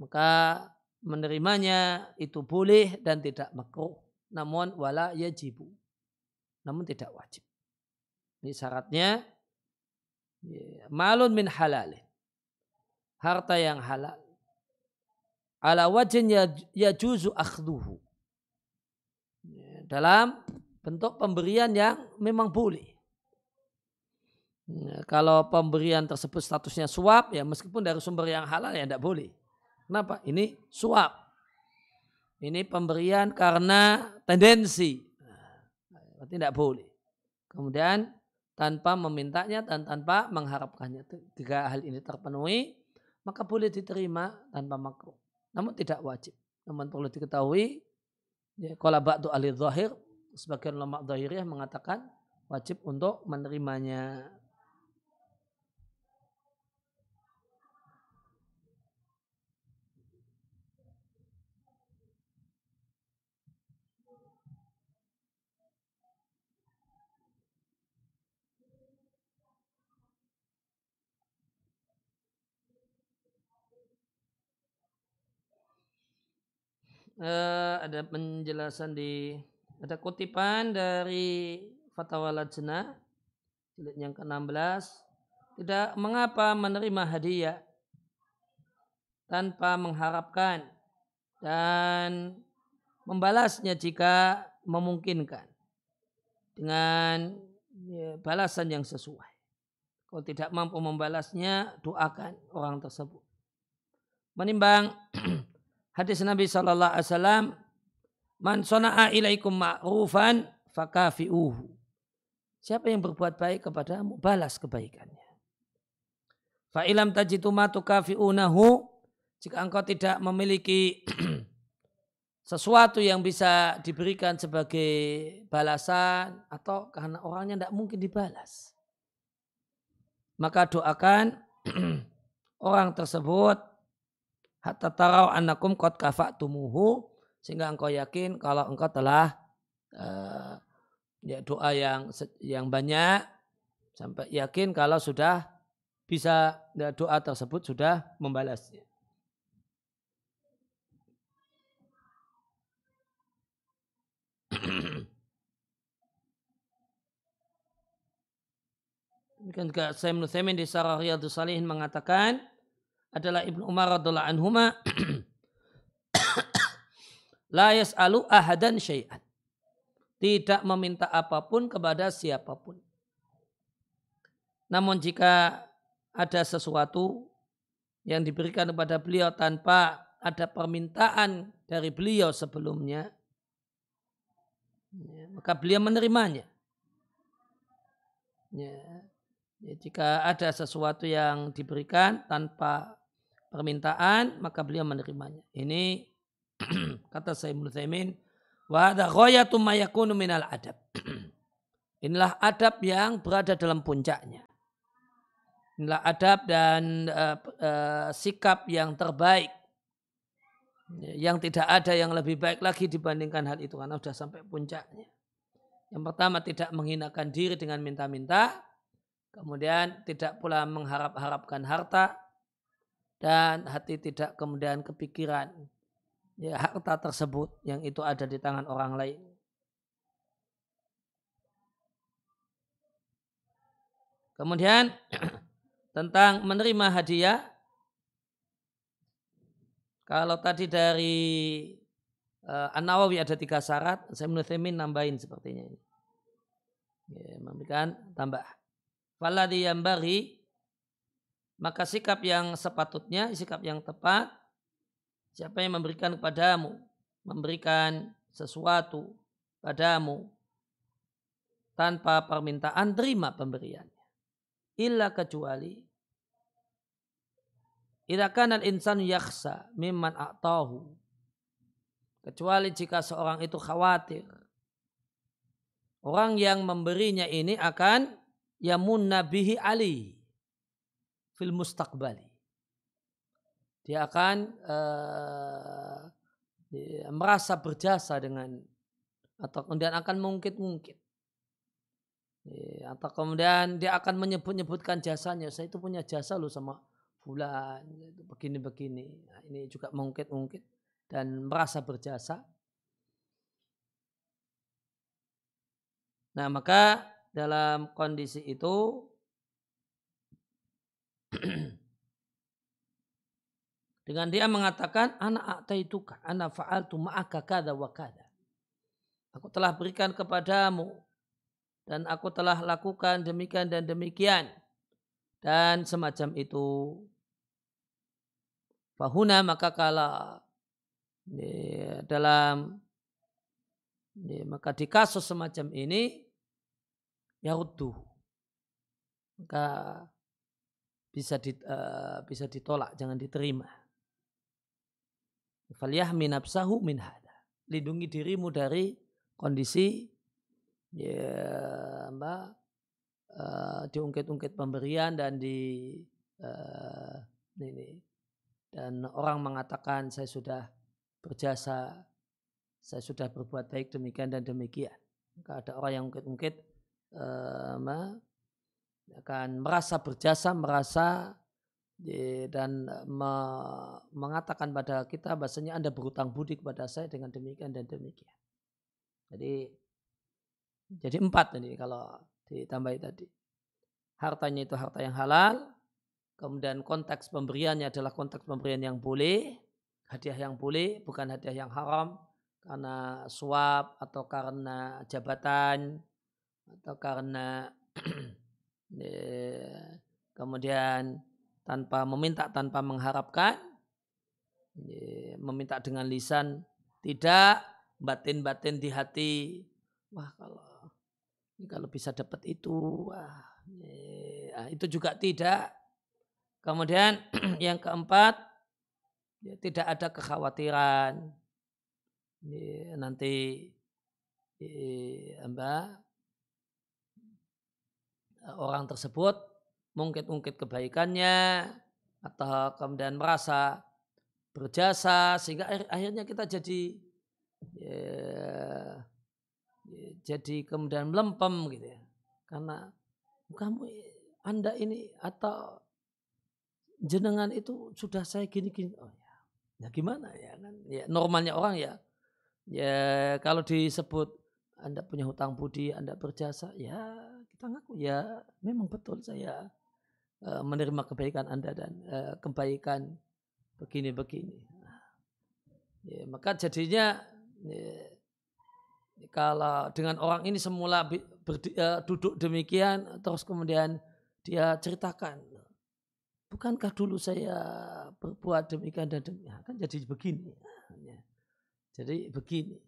Maka menerimanya itu boleh dan tidak makruh namun wala yajibu. Namun tidak wajib. Ini syaratnya ya, malun min halalin. Harta yang halal. Ala wajin ya juzu akhduhu. Ya, dalam bentuk pemberian yang memang boleh. Ya, kalau pemberian tersebut statusnya suap, ya meskipun dari sumber yang halal ya tidak boleh. Kenapa? Ini suap. Ini pemberian karena tendensi. Berarti tidak boleh. Kemudian tanpa memintanya dan tanpa mengharapkannya. Tiga hal ini terpenuhi, maka boleh diterima tanpa makruh. Namun tidak wajib. Namun perlu diketahui, ya, kalau ba'du ahli zahir, sebagian ulama zahiriyah mengatakan wajib untuk menerimanya. Uh, ada penjelasan di ada kutipan dari Fatwa Lajnah jilid yang ke-16 tidak mengapa menerima hadiah tanpa mengharapkan dan membalasnya jika memungkinkan dengan ya, balasan yang sesuai. Kalau tidak mampu membalasnya, doakan orang tersebut. Menimbang hadis Nabi Shallallahu Alaihi Wasallam, man sona'a ilaikum ma'rufan fakafi'uhu. Siapa yang berbuat baik kepadamu, balas kebaikannya. Fa'ilam tajitu ma tukafi'unahu, jika engkau tidak memiliki sesuatu yang bisa diberikan sebagai balasan atau karena orangnya tidak mungkin dibalas. Maka doakan orang tersebut hatta tarau annakum qad kafa'tumuhu sehingga engkau yakin kalau engkau telah uh, ya doa yang yang banyak sampai yakin kalau sudah bisa ya, doa tersebut sudah membalasnya. Demikian juga Sayyid Ibn di Sarah Riyadus Salihin mengatakan adalah Ibnu Umar radhiallahu anhuma la yas'alu ahadan syai'an. Tidak meminta apa pun kepada siapa pun. Namun jika ada sesuatu yang diberikan kepada beliau tanpa ada permintaan dari beliau sebelumnya, ya, maka beliau menerimanya. Ya, ya, jika ada sesuatu yang diberikan tanpa permintaan maka beliau menerimanya. Ini kata saya Ibnu wa hadza ghayatu adab. Inilah adab yang berada dalam puncaknya. Inilah adab dan uh, uh, sikap yang terbaik. Yang tidak ada yang lebih baik lagi dibandingkan hal itu karena sudah sampai puncaknya. Yang pertama tidak menghinakan diri dengan minta-minta. Kemudian tidak pula mengharap-harapkan harta dan hati tidak kemudian kepikiran ya harta tersebut yang itu ada di tangan orang lain. Kemudian tentang menerima hadiah kalau tadi dari uh, An-Nawawi ada tiga syarat, saya menurut nambahin sepertinya ini. Ya, memberikan tambah. Faladhi yang bari maka sikap yang sepatutnya, sikap yang tepat, siapa yang memberikan kepadamu, memberikan sesuatu padamu tanpa permintaan, terima pemberiannya. Illa kecuali Ila kanal insan yaksa mimman a'tahu. Kecuali jika seorang itu khawatir. Orang yang memberinya ini akan yamun nabihi ali fil mustaqbali. Dia akan uh, merasa berjasa dengan atau kemudian akan mungkit-mungkit. Atau kemudian dia akan menyebut-nyebutkan jasanya. Saya itu punya jasa loh sama fulan. Begini-begini. Nah, ini juga mungkit-mungkit. Dan merasa berjasa. Nah maka dalam kondisi itu Dengan dia mengatakan, anak ataituka, anak fa'altu ma'aka kada wa kada. Aku telah berikan kepadamu dan aku telah lakukan demikian dan demikian dan semacam itu. Fahuna maka kala ya, dalam ya, maka di kasus semacam ini ya maka bisa di, uh, bisa ditolak, jangan diterima. Falyahmi nafsahu min hada. Lindungi dirimu dari kondisi ya mbak uh, diungkit-ungkit pemberian dan di uh, ini dan orang mengatakan saya sudah berjasa saya sudah berbuat baik demikian dan demikian maka ada orang yang ungkit-ungkit uh, akan merasa berjasa merasa dan me, mengatakan pada kita bahasanya Anda berhutang budi kepada saya dengan demikian dan demikian. Jadi jadi empat ini kalau ditambahi tadi. Hartanya itu harta yang halal, kemudian konteks pemberiannya adalah konteks pemberian yang boleh, hadiah yang boleh, bukan hadiah yang haram, karena suap atau karena jabatan atau karena kemudian tanpa meminta tanpa mengharapkan meminta dengan lisan tidak batin-batin di hati wah kalau kalau bisa dapat itu, wah, ya, itu juga tidak. Kemudian yang keempat, ya, tidak ada kekhawatiran ya, nanti ya, mbak orang tersebut mungkit-ungkit kebaikannya atau kemudian merasa berjasa sehingga akhirnya kita jadi ya, jadi kemudian melempem gitu ya. Karena kamu Anda ini atau jenengan itu sudah saya gini-gini. Oh ya. Ya gimana ya kan? Ya normalnya orang ya ya kalau disebut Anda punya hutang budi, Anda berjasa, ya kita ngaku ya memang betul saya uh, menerima kebaikan Anda dan uh, kebaikan begini-begini. Nah, ya, maka jadinya ya, kalau dengan orang ini semula berdi, uh, duduk demikian terus kemudian dia ceritakan bukankah dulu saya berbuat demikian dan demikian kan jadi begini ya. jadi begini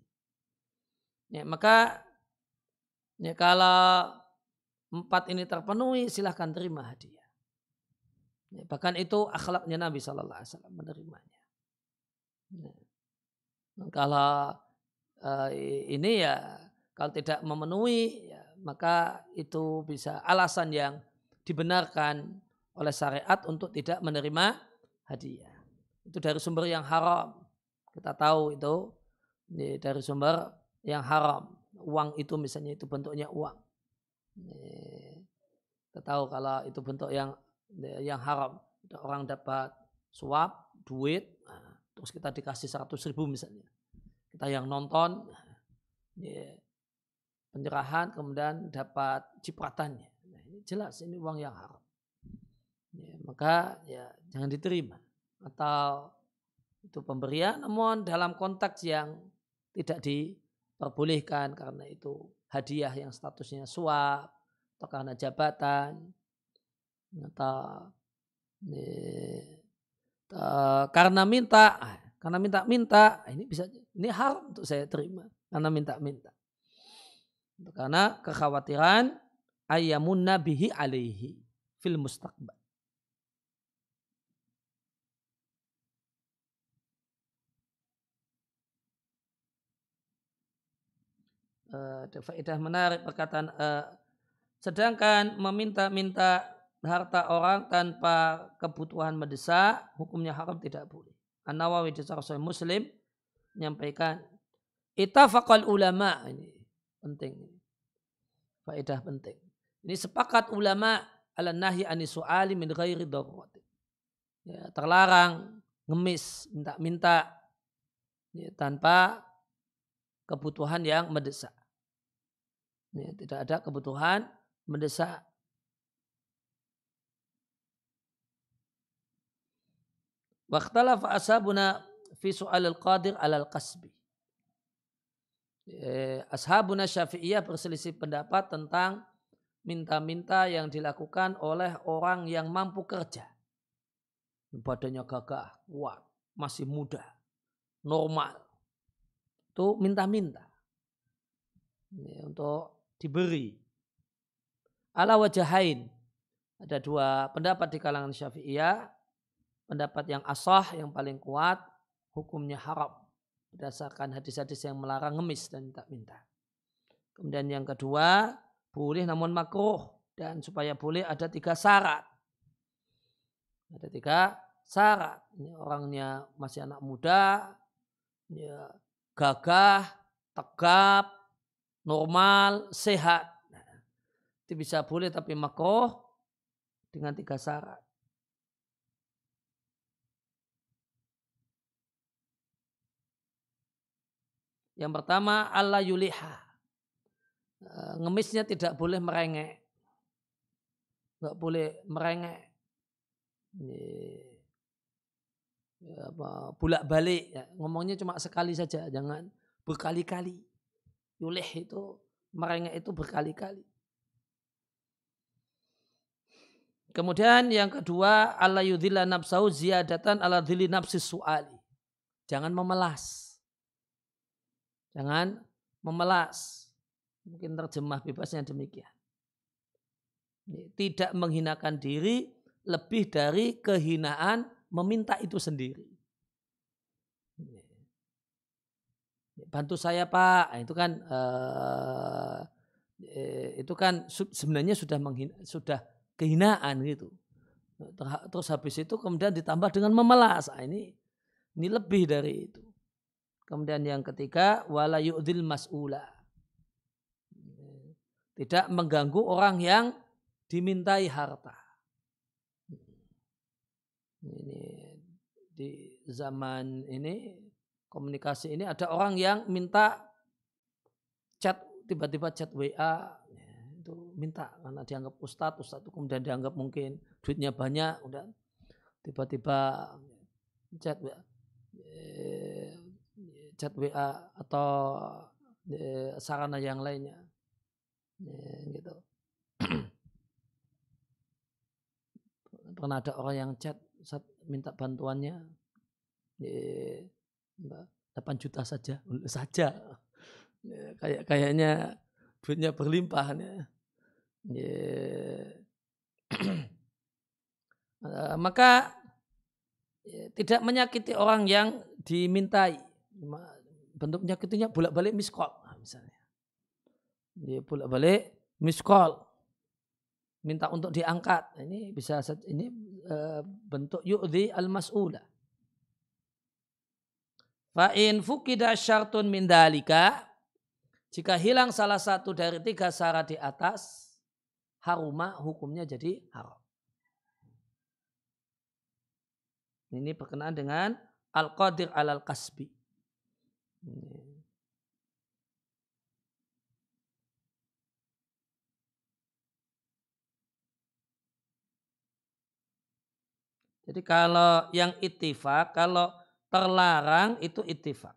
ya, maka ya, kalau empat ini terpenuhi silahkan terima hadiah ya, bahkan itu akhlaknya Nabi Shallallahu Alaihi Wasallam menerimanya ya. kalau uh, ini ya kalau tidak memenuhi ya, maka itu bisa alasan yang dibenarkan oleh syariat untuk tidak menerima hadiah. Itu dari sumber yang haram. Kita tahu itu dari sumber yang haram. Uang itu misalnya itu bentuknya uang. Kita tahu kalau itu bentuk yang yang haram. Orang dapat suap, duit, nah, terus kita dikasih 100 ribu misalnya kita yang nonton ya, penyerahan kemudian dapat cipratannya. Nah, ini jelas ini uang yang haram. Ya, maka ya jangan diterima atau itu pemberian namun dalam konteks yang tidak diperbolehkan karena itu hadiah yang statusnya suap atau karena jabatan atau karena minta karena minta-minta, ah, ini bisa ini haram untuk saya terima karena minta-minta. Karena kekhawatiran ayamun nabihi alaihi fil mustaqbal. Ada faedah menarik perkataan uh, sedangkan meminta-minta harta orang tanpa kebutuhan mendesak hukumnya haram tidak boleh. An-Nawawi di Sahih Muslim menyampaikan itafaqal ulama. Ini penting faedah penting. Ini sepakat ulama ala nahi ani su'ali min ghairi darurati. Ya, terlarang ngemis minta-minta ya, tanpa kebutuhan yang mendesak ya, tidak ada kebutuhan mendesak Waktalaf ashabuna fi soal al-qadir alal kasbi. Eh, ashabuna syafi'iyah berselisih pendapat tentang minta-minta yang dilakukan oleh orang yang mampu kerja. Badannya gagah, kuat, masih muda, normal. Itu minta-minta. Untuk diberi. Ala wajahain. ada dua pendapat di kalangan Syafi'iyah. Pendapat yang asah yang paling kuat hukumnya haram berdasarkan hadis-hadis yang melarang ngemis dan minta-minta. Kemudian yang kedua boleh namun makruh dan supaya boleh ada tiga syarat. Ada tiga syarat. Ini orangnya masih anak muda, ya, gagah, tegap, normal, sehat. Itu bisa boleh tapi makruh dengan tiga syarat. Yang pertama Allah yuliha. Eh, ngemisnya tidak boleh merengek. Enggak boleh merengek. Ya, bulak balik ya. ngomongnya cuma sekali saja jangan berkali-kali yulih itu merengek itu berkali-kali Kemudian yang kedua, Allah yudhilla nafsahu ziyadatan ala dhili nafsi su'ali. Jangan memelas. Jangan memelas. Mungkin terjemah bebasnya demikian. Tidak menghinakan diri lebih dari kehinaan meminta itu sendiri. Bantu saya Pak, nah, itu kan uh, itu kan sebenarnya sudah menghina, sudah kehinaan gitu. Terus habis itu kemudian ditambah dengan memelas. Nah, ini ini lebih dari itu. Kemudian yang ketiga wala yu'dil mas'ula. Tidak mengganggu orang yang dimintai harta. Ini di zaman ini komunikasi ini ada orang yang minta chat tiba-tiba chat WA itu minta karena dianggap ustadz, ustadz itu kemudian dianggap mungkin duitnya banyak, udah tiba-tiba chat WA, eh, chat WA atau eh, sarana yang lainnya, eh, gitu. Pernah ada orang yang chat minta bantuannya, 8 juta saja, saja. Kayak kayaknya duitnya berlimpah. Ya. Yeah. maka ya, tidak menyakiti orang yang dimintai. Bentuk menyakitinya bolak-balik miskol misalnya. Dia bolak-balik miskol. Minta untuk diangkat. Ini bisa ini uh, bentuk yu'di al-mas'ula. Fa'in fukida syartun min dalika. Jika hilang salah satu dari tiga syarat di atas, haruma hukumnya jadi haram. Ini berkenaan dengan al-qadir alal kasbi. Jadi kalau yang itifak, kalau terlarang itu itifak.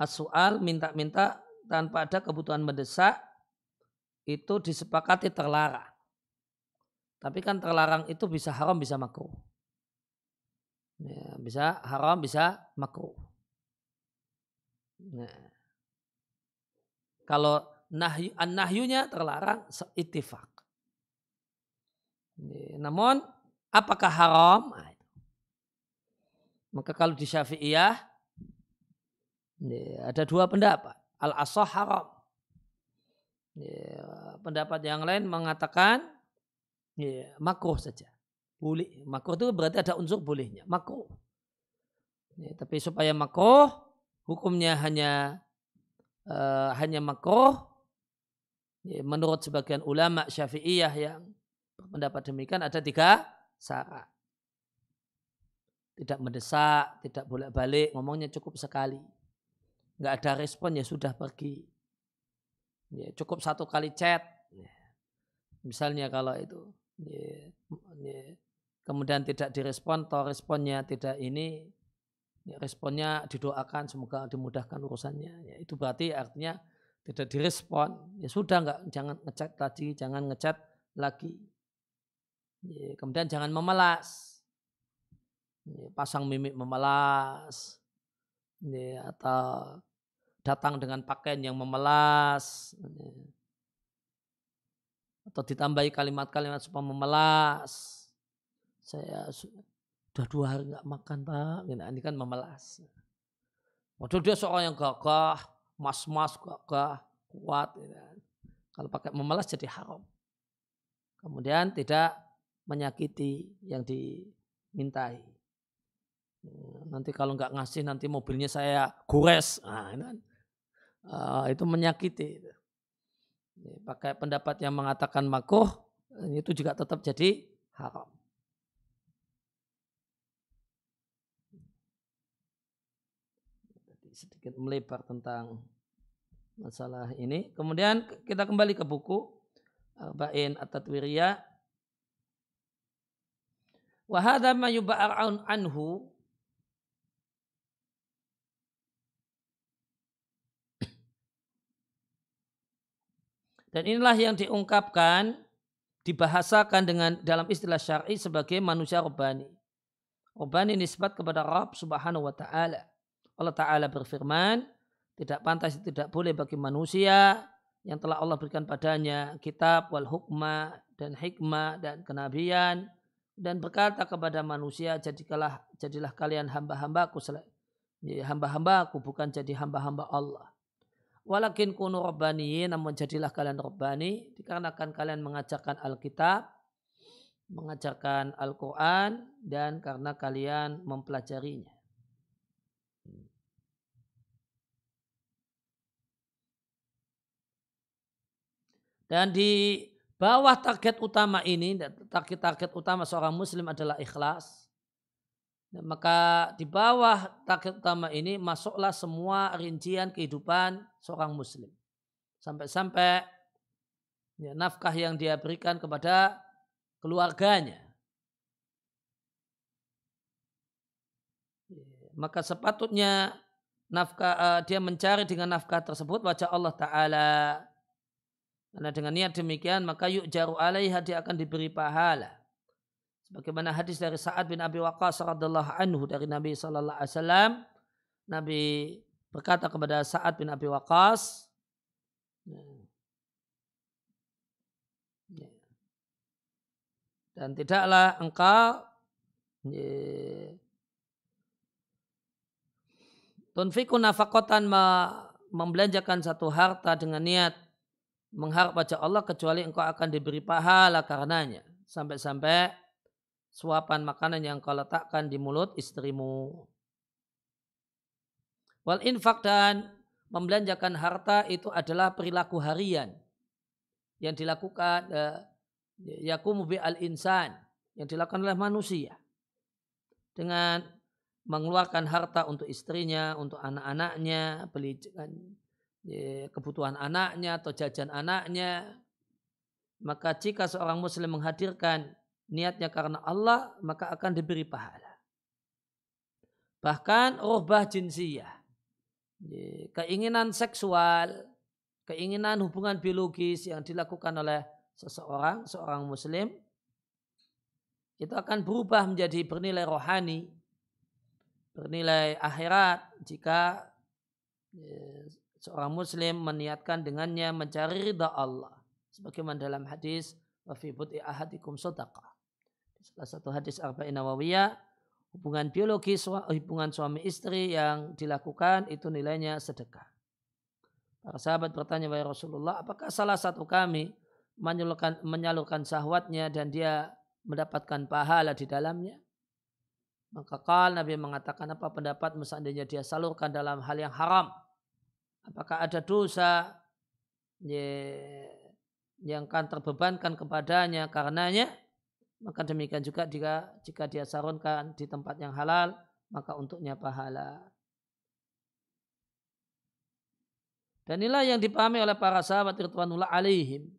As-soal minta-minta tanpa ada kebutuhan mendesak itu disepakati terlarang. Tapi kan terlarang itu bisa haram, bisa makruh. Ya, bisa haram, bisa makruh. Nah. Kalau nahyu, an-nahyunya terlarang ittifaq. Ya, namun apakah haram? Nah, Maka kalau di Syafi'iyah ya, ada dua pendapat. Al-asah haram. Ya, pendapat yang lain mengatakan ya, makruh saja. Boleh. Makruh itu berarti ada unsur bolehnya. Makruh. Tapi supaya makruh hukumnya hanya uh, hanya makruh menurut sebagian ulama syafi'iyah yang berpendapat demikian ada tiga syarat. Tidak mendesak, tidak bolak-balik, ngomongnya cukup sekali. Nggak ada respon ya sudah pergi Ya, cukup satu kali chat. Ya. Misalnya kalau itu. Ya, ya. Kemudian tidak direspon atau responnya tidak ini. Ya, responnya didoakan semoga dimudahkan urusannya. Ya, itu berarti artinya tidak direspon. Ya sudah nggak jangan ngechat tadi, jangan ngechat lagi. Ya, kemudian jangan memelas. Ya, pasang mimik memelas. Ya, atau datang dengan pakaian yang memelas. atau ditambahi kalimat-kalimat supaya memelas. Saya sudah dua hari nggak makan pak, ini kan memelas. Padahal dia seorang yang gagah, mas-mas gagah, kuat. Ya. Kan. Kalau pakai memelas jadi haram. Kemudian tidak menyakiti yang dimintai. Nanti kalau nggak ngasih nanti mobilnya saya gores. Nah, ini kan, uh, itu menyakiti. Pakai pendapat yang mengatakan makuh itu juga tetap jadi haram. sedikit melebar tentang masalah ini. Kemudian kita kembali ke buku Arba'in At-Tatwiriyah. Wa hadha ma anhu Dan inilah yang diungkapkan, dibahasakan dengan dalam istilah syar'i sebagai manusia robani. Robani nisbat kepada Rabb subhanahu wa ta'ala. Allah Ta'ala berfirman, tidak pantas, tidak boleh bagi manusia yang telah Allah berikan padanya kitab wal hukma dan hikmah dan kenabian dan berkata kepada manusia jadilah jadilah kalian hamba-hambaku hamba-hambaku bukan jadi hamba-hamba Allah Walakin kunu rabbaniyin namun jadilah kalian rabbani dikarenakan kalian mengajarkan Alkitab, mengajarkan Al-Quran dan karena kalian mempelajarinya. Dan di bawah target utama ini, target-target utama seorang muslim adalah ikhlas. Maka di bawah target utama ini masuklah semua rincian kehidupan seorang muslim. Sampai-sampai ya, nafkah yang dia berikan kepada keluarganya. Maka sepatutnya nafkah uh, dia mencari dengan nafkah tersebut wajah Allah Ta'ala. Karena dengan niat demikian maka yuk jaru alaiha dia akan diberi pahala. Bagaimana hadis dari Sa'ad bin Abi Waqqas radhiyallahu anhu dari Nabi sallallahu alaihi wasallam, Nabi berkata kepada Sa'ad bin Abi Waqqas, dan tidaklah engkau tunfiku nafakotan membelanjakan satu harta dengan niat mengharap wajah Allah kecuali engkau akan diberi pahala karenanya. Sampai-sampai suapan makanan yang kau letakkan di mulut istrimu. Wal infak dan membelanjakan harta itu adalah perilaku harian yang dilakukan uh, yakumu bi al insan yang dilakukan oleh manusia dengan mengeluarkan harta untuk istrinya, untuk anak-anaknya, beli ya, kebutuhan anaknya atau jajan anaknya. Maka jika seorang muslim menghadirkan niatnya karena Allah, maka akan diberi pahala. Bahkan rohbah jinsiyah, keinginan seksual, keinginan hubungan biologis yang dilakukan oleh seseorang, seorang muslim, itu akan berubah menjadi bernilai rohani, bernilai akhirat jika seorang muslim meniatkan dengannya mencari ridha Allah. Sebagaimana dalam hadis, wa fi ahadikum sodaqah salah satu hadis arba'in nawawiyah hubungan biologi hubungan suami istri yang dilakukan itu nilainya sedekah. Para sahabat bertanya kepada Rasulullah, apakah salah satu kami menyalurkan, menyalurkan syahwatnya dan dia mendapatkan pahala di dalamnya? Maka kal Nabi mengatakan apa pendapat seandainya dia salurkan dalam hal yang haram? Apakah ada dosa yang akan terbebankan kepadanya karenanya? Maka demikian juga jika jika dia sarunkan di tempat yang halal maka untuknya pahala. Dan inilah yang dipahami oleh para sahabat Ridwanullah alaihim.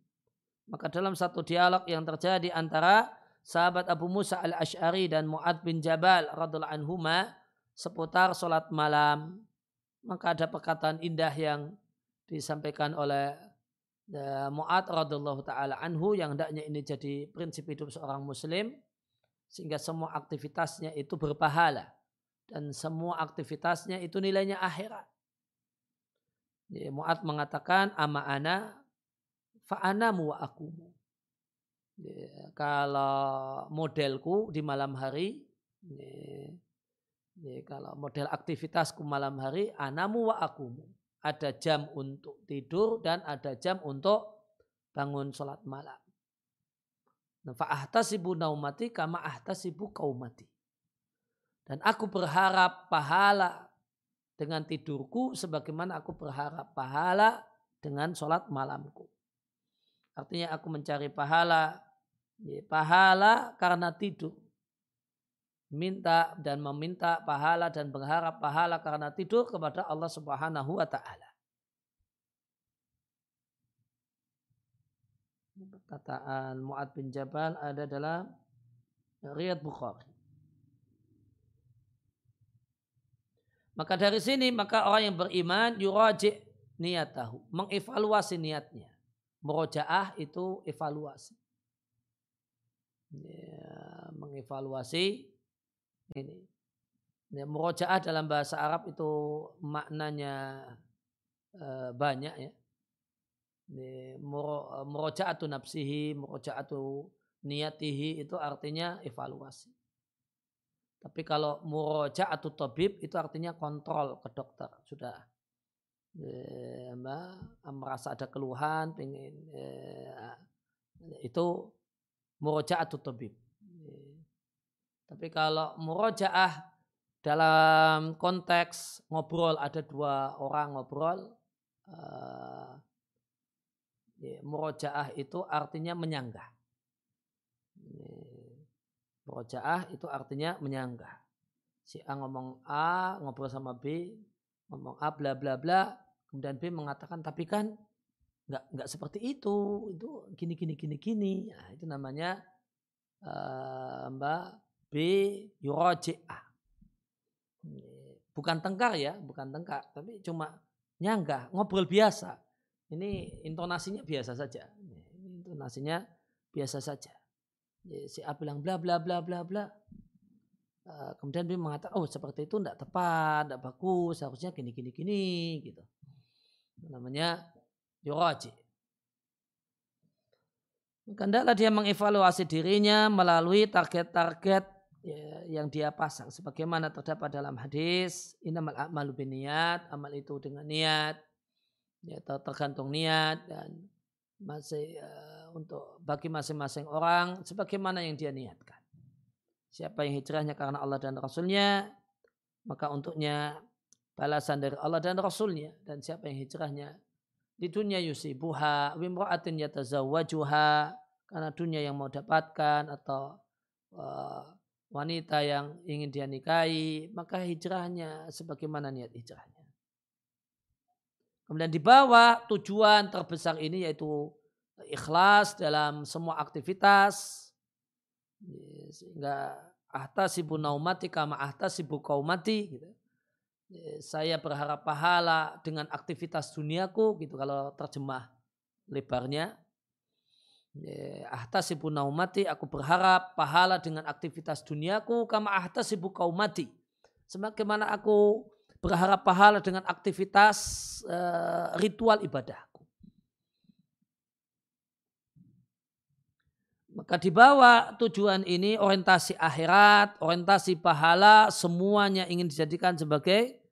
Maka dalam satu dialog yang terjadi antara sahabat Abu Musa al-Ash'ari dan Mu'ad bin Jabal radhiallahu anhuma seputar sholat malam. Maka ada perkataan indah yang disampaikan oleh Mu'ad radhiallahu taala anhu yang hendaknya ini jadi prinsip hidup seorang muslim sehingga semua aktivitasnya itu berpahala dan semua aktivitasnya itu nilainya akhirat. Mu'ad mengatakan ama ana fa ana wa akumu. Kalau modelku di malam hari, kalau model aktivitasku malam hari, anamu wa akumu. Ada jam untuk tidur dan ada jam untuk bangun sholat malam. Nah, Fa'ahtasibu naumati kama ahtasibu kaumati. Dan aku berharap pahala dengan tidurku sebagaimana aku berharap pahala dengan sholat malamku. Artinya aku mencari pahala Ya, pahala karena tidur. Minta dan meminta pahala dan berharap pahala karena tidur kepada Allah Subhanahu wa taala. Perkataan Mu'ad bin Jabal ada dalam Riyad Bukhari. Maka dari sini maka orang yang beriman yuraji niatahu, mengevaluasi niatnya. Murojaah itu evaluasi ya, mengevaluasi ini. Ya, murojaah dalam bahasa Arab itu maknanya e, banyak ya. Murojaatu nafsihi, murojaatu niyatihi itu artinya evaluasi. Tapi kalau murojaatu tabib itu artinya kontrol ke dokter. Sudah merasa ada keluhan, pengen ya, itu murojaatut tabib. Tapi kalau murojaah dalam konteks ngobrol ada dua orang ngobrol, uh, murojaah itu artinya menyanggah. Murojaah itu artinya menyanggah. Si A ngomong A, ngobrol sama B, ngomong A bla bla bla, kemudian B mengatakan tapi kan nggak nggak seperti itu itu gini gini gini gini nah, itu namanya uh, mbak B yuroji'ah bukan tengkar ya bukan tengkar tapi cuma nyanggah ngobrol biasa. Ini intonasinya biasa saja. Intonasinya biasa saja. Si A bilang bla bla bla bla bla. Uh, kemudian dia mengatakan oh seperti itu tidak tepat tidak bagus harusnya gini gini gini gitu. Namanya yuraji. Maka dia mengevaluasi dirinya melalui target-target ya, yang dia pasang. Sebagaimana terdapat dalam hadis, inamal a'malu niat, amal itu dengan niat, ya, tergantung niat dan masih uh, untuk bagi masing-masing orang sebagaimana yang dia niatkan. Siapa yang hijrahnya karena Allah dan Rasulnya, maka untuknya balasan dari Allah dan Rasulnya. Dan siapa yang hijrahnya di dunia yusibuha wimra'atin yatazawwajuha karena dunia yang mau dapatkan atau uh, wanita yang ingin dia nikahi maka hijrahnya sebagaimana niat hijrahnya. Kemudian di bawah tujuan terbesar ini yaitu ikhlas dalam semua aktivitas. Sehingga ahtasibu naumati kama ahtasibu kaumati gitu. Saya berharap pahala dengan aktivitas duniaku gitu kalau terjemah lebarnya ahtasibu naumati aku berharap pahala dengan aktivitas duniaku kama ahtasibu kaumati sebagaimana aku berharap pahala dengan aktivitas uh, ritual ibadahku maka di bawah tujuan ini orientasi akhirat orientasi pahala semuanya ingin dijadikan sebagai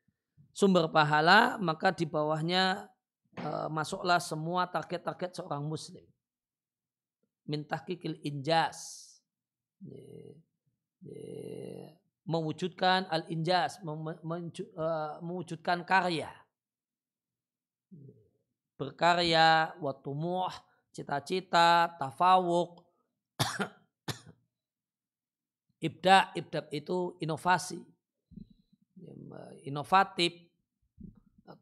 sumber pahala, maka di bawahnya e, masuklah semua target-target seorang muslim. Mintahkikil injas. Mewujudkan al-injas, e, mewujudkan karya. Berkarya, watumuh, cita-cita, tafawuk, ibda, ibda itu inovasi inovatif,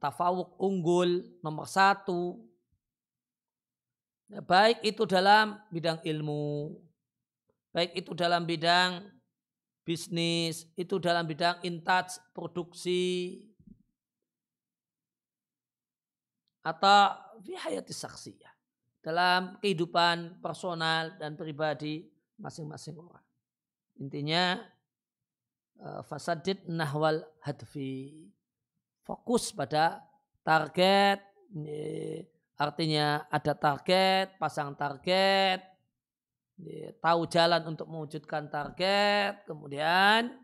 tafawuk unggul nomor satu. Ya, baik itu dalam bidang ilmu, baik itu dalam bidang bisnis, itu dalam bidang intaj produksi, atau hayati saksiyah dalam kehidupan personal dan pribadi masing-masing orang. Intinya Eh, fasadid nahwal hadfi. Fokus pada target, artinya ada target, pasang target, tahu jalan untuk mewujudkan target, kemudian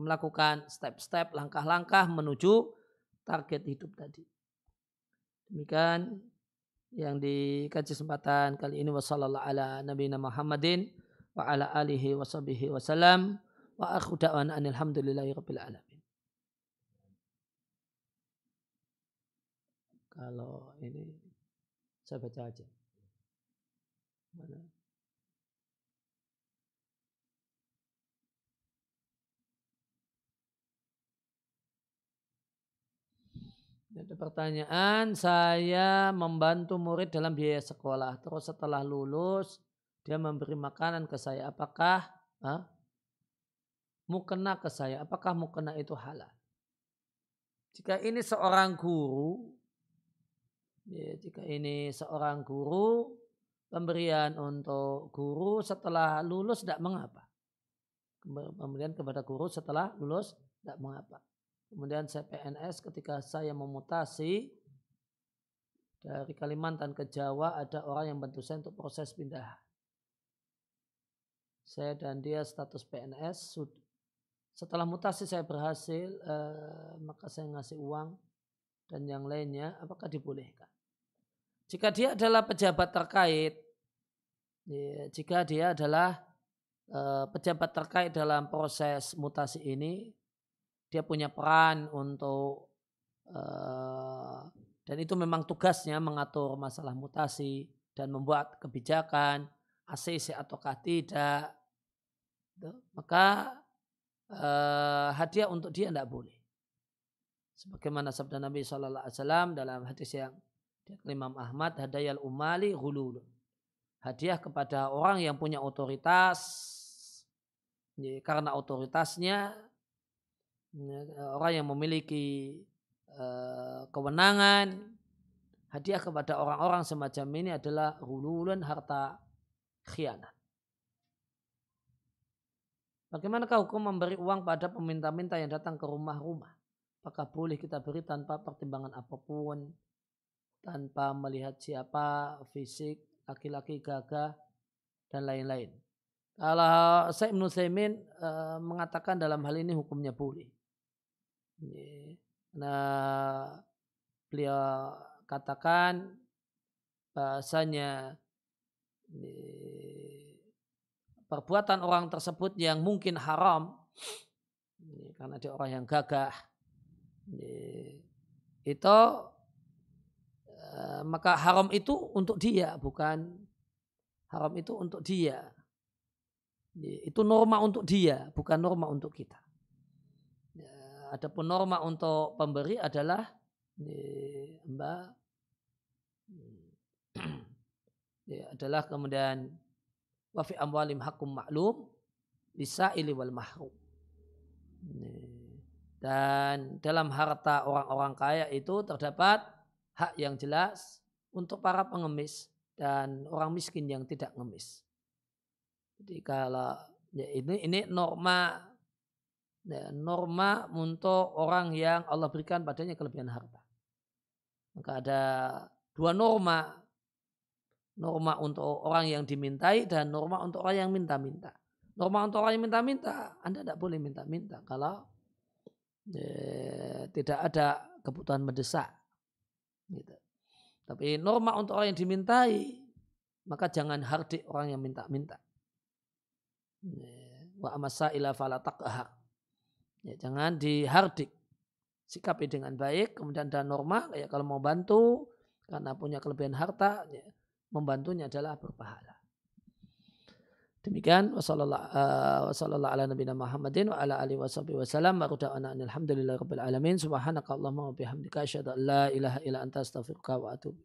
melakukan step-step, langkah-langkah menuju target hidup tadi. Demikian yang di kesempatan kali ini wasallallahu ala nabiyina Muhammadin wa ala alihi wa sahbihi wasallam wa akhu alhamdulillahi rabbil alamin. Kalau ini saya baca aja. Ada pertanyaan, saya membantu murid dalam biaya sekolah. Terus setelah lulus, dia memberi makanan ke saya. Apakah ah, mukena ke saya? Apakah mukena itu halal? Jika ini seorang guru, ya, jika ini seorang guru, pemberian untuk guru setelah lulus tidak mengapa. Pemberian kepada guru setelah lulus tidak mengapa. Kemudian saya PNS ketika saya memutasi dari Kalimantan ke Jawa ada orang yang bantu saya untuk proses pindah. Saya dan dia status PNS. Setelah mutasi saya berhasil, eh, maka saya ngasih uang dan yang lainnya. Apakah dibolehkan? Jika dia adalah pejabat terkait, ya, jika dia adalah eh, pejabat terkait dalam proses mutasi ini, dia punya peran untuk uh, dan itu memang tugasnya mengatur masalah mutasi dan membuat kebijakan ACC ataukah tidak maka uh, hadiah untuk dia tidak boleh. Sebagaimana sabda Nabi Wasallam dalam hadis yang Imam Ahmad hadayal umali hululun hadiah kepada orang yang punya otoritas karena otoritasnya Ya, orang yang memiliki uh, kewenangan hadiah kepada orang-orang semacam ini adalah hululun harta khianat. Bagaimanakah hukum memberi uang pada peminta-minta yang datang ke rumah-rumah? Apakah boleh kita beri tanpa pertimbangan apa pun, tanpa melihat siapa, fisik, laki-laki gagah, dan lain-lain? Kalau saya Ibn uh, mengatakan dalam hal ini hukumnya boleh. Nah, beliau katakan bahasanya perbuatan orang tersebut yang mungkin haram karena dia orang yang gagah itu eh, maka haram itu untuk dia bukan haram itu untuk dia. Itu norma untuk dia bukan norma untuk kita. Adapun norma untuk pemberi adalah mbak ya, adalah kemudian wafi amwalim hakum maklum bisa ili wal mahrum. Dan dalam harta orang-orang kaya itu terdapat hak yang jelas untuk para pengemis dan orang miskin yang tidak ngemis. Jadi kalau ya ini ini norma Ya, norma untuk orang yang Allah berikan padanya kelebihan harta. Maka ada dua norma. Norma untuk orang yang dimintai dan norma untuk orang yang minta-minta. Norma untuk orang yang minta-minta, Anda tidak boleh minta-minta kalau ya, tidak ada kebutuhan mendesak. Gitu. Tapi norma untuk orang yang dimintai, maka jangan hardik orang yang minta-minta. Ya, wa amasa ila fala Ya, jangan dihardik. Sikapi dengan baik, kemudian ada norma, kayak kalau mau bantu, karena punya kelebihan harta, ya, membantunya adalah berpahala. Demikian wasallallahu uh, ala nabiyina Muhammadin wa ala alihi washabihi wasallam wa da'wana alhamdulillahi rabbil alamin subhanaka allahumma wa bihamdika asyhadu an la ilaha illa anta astaghfiruka wa atubu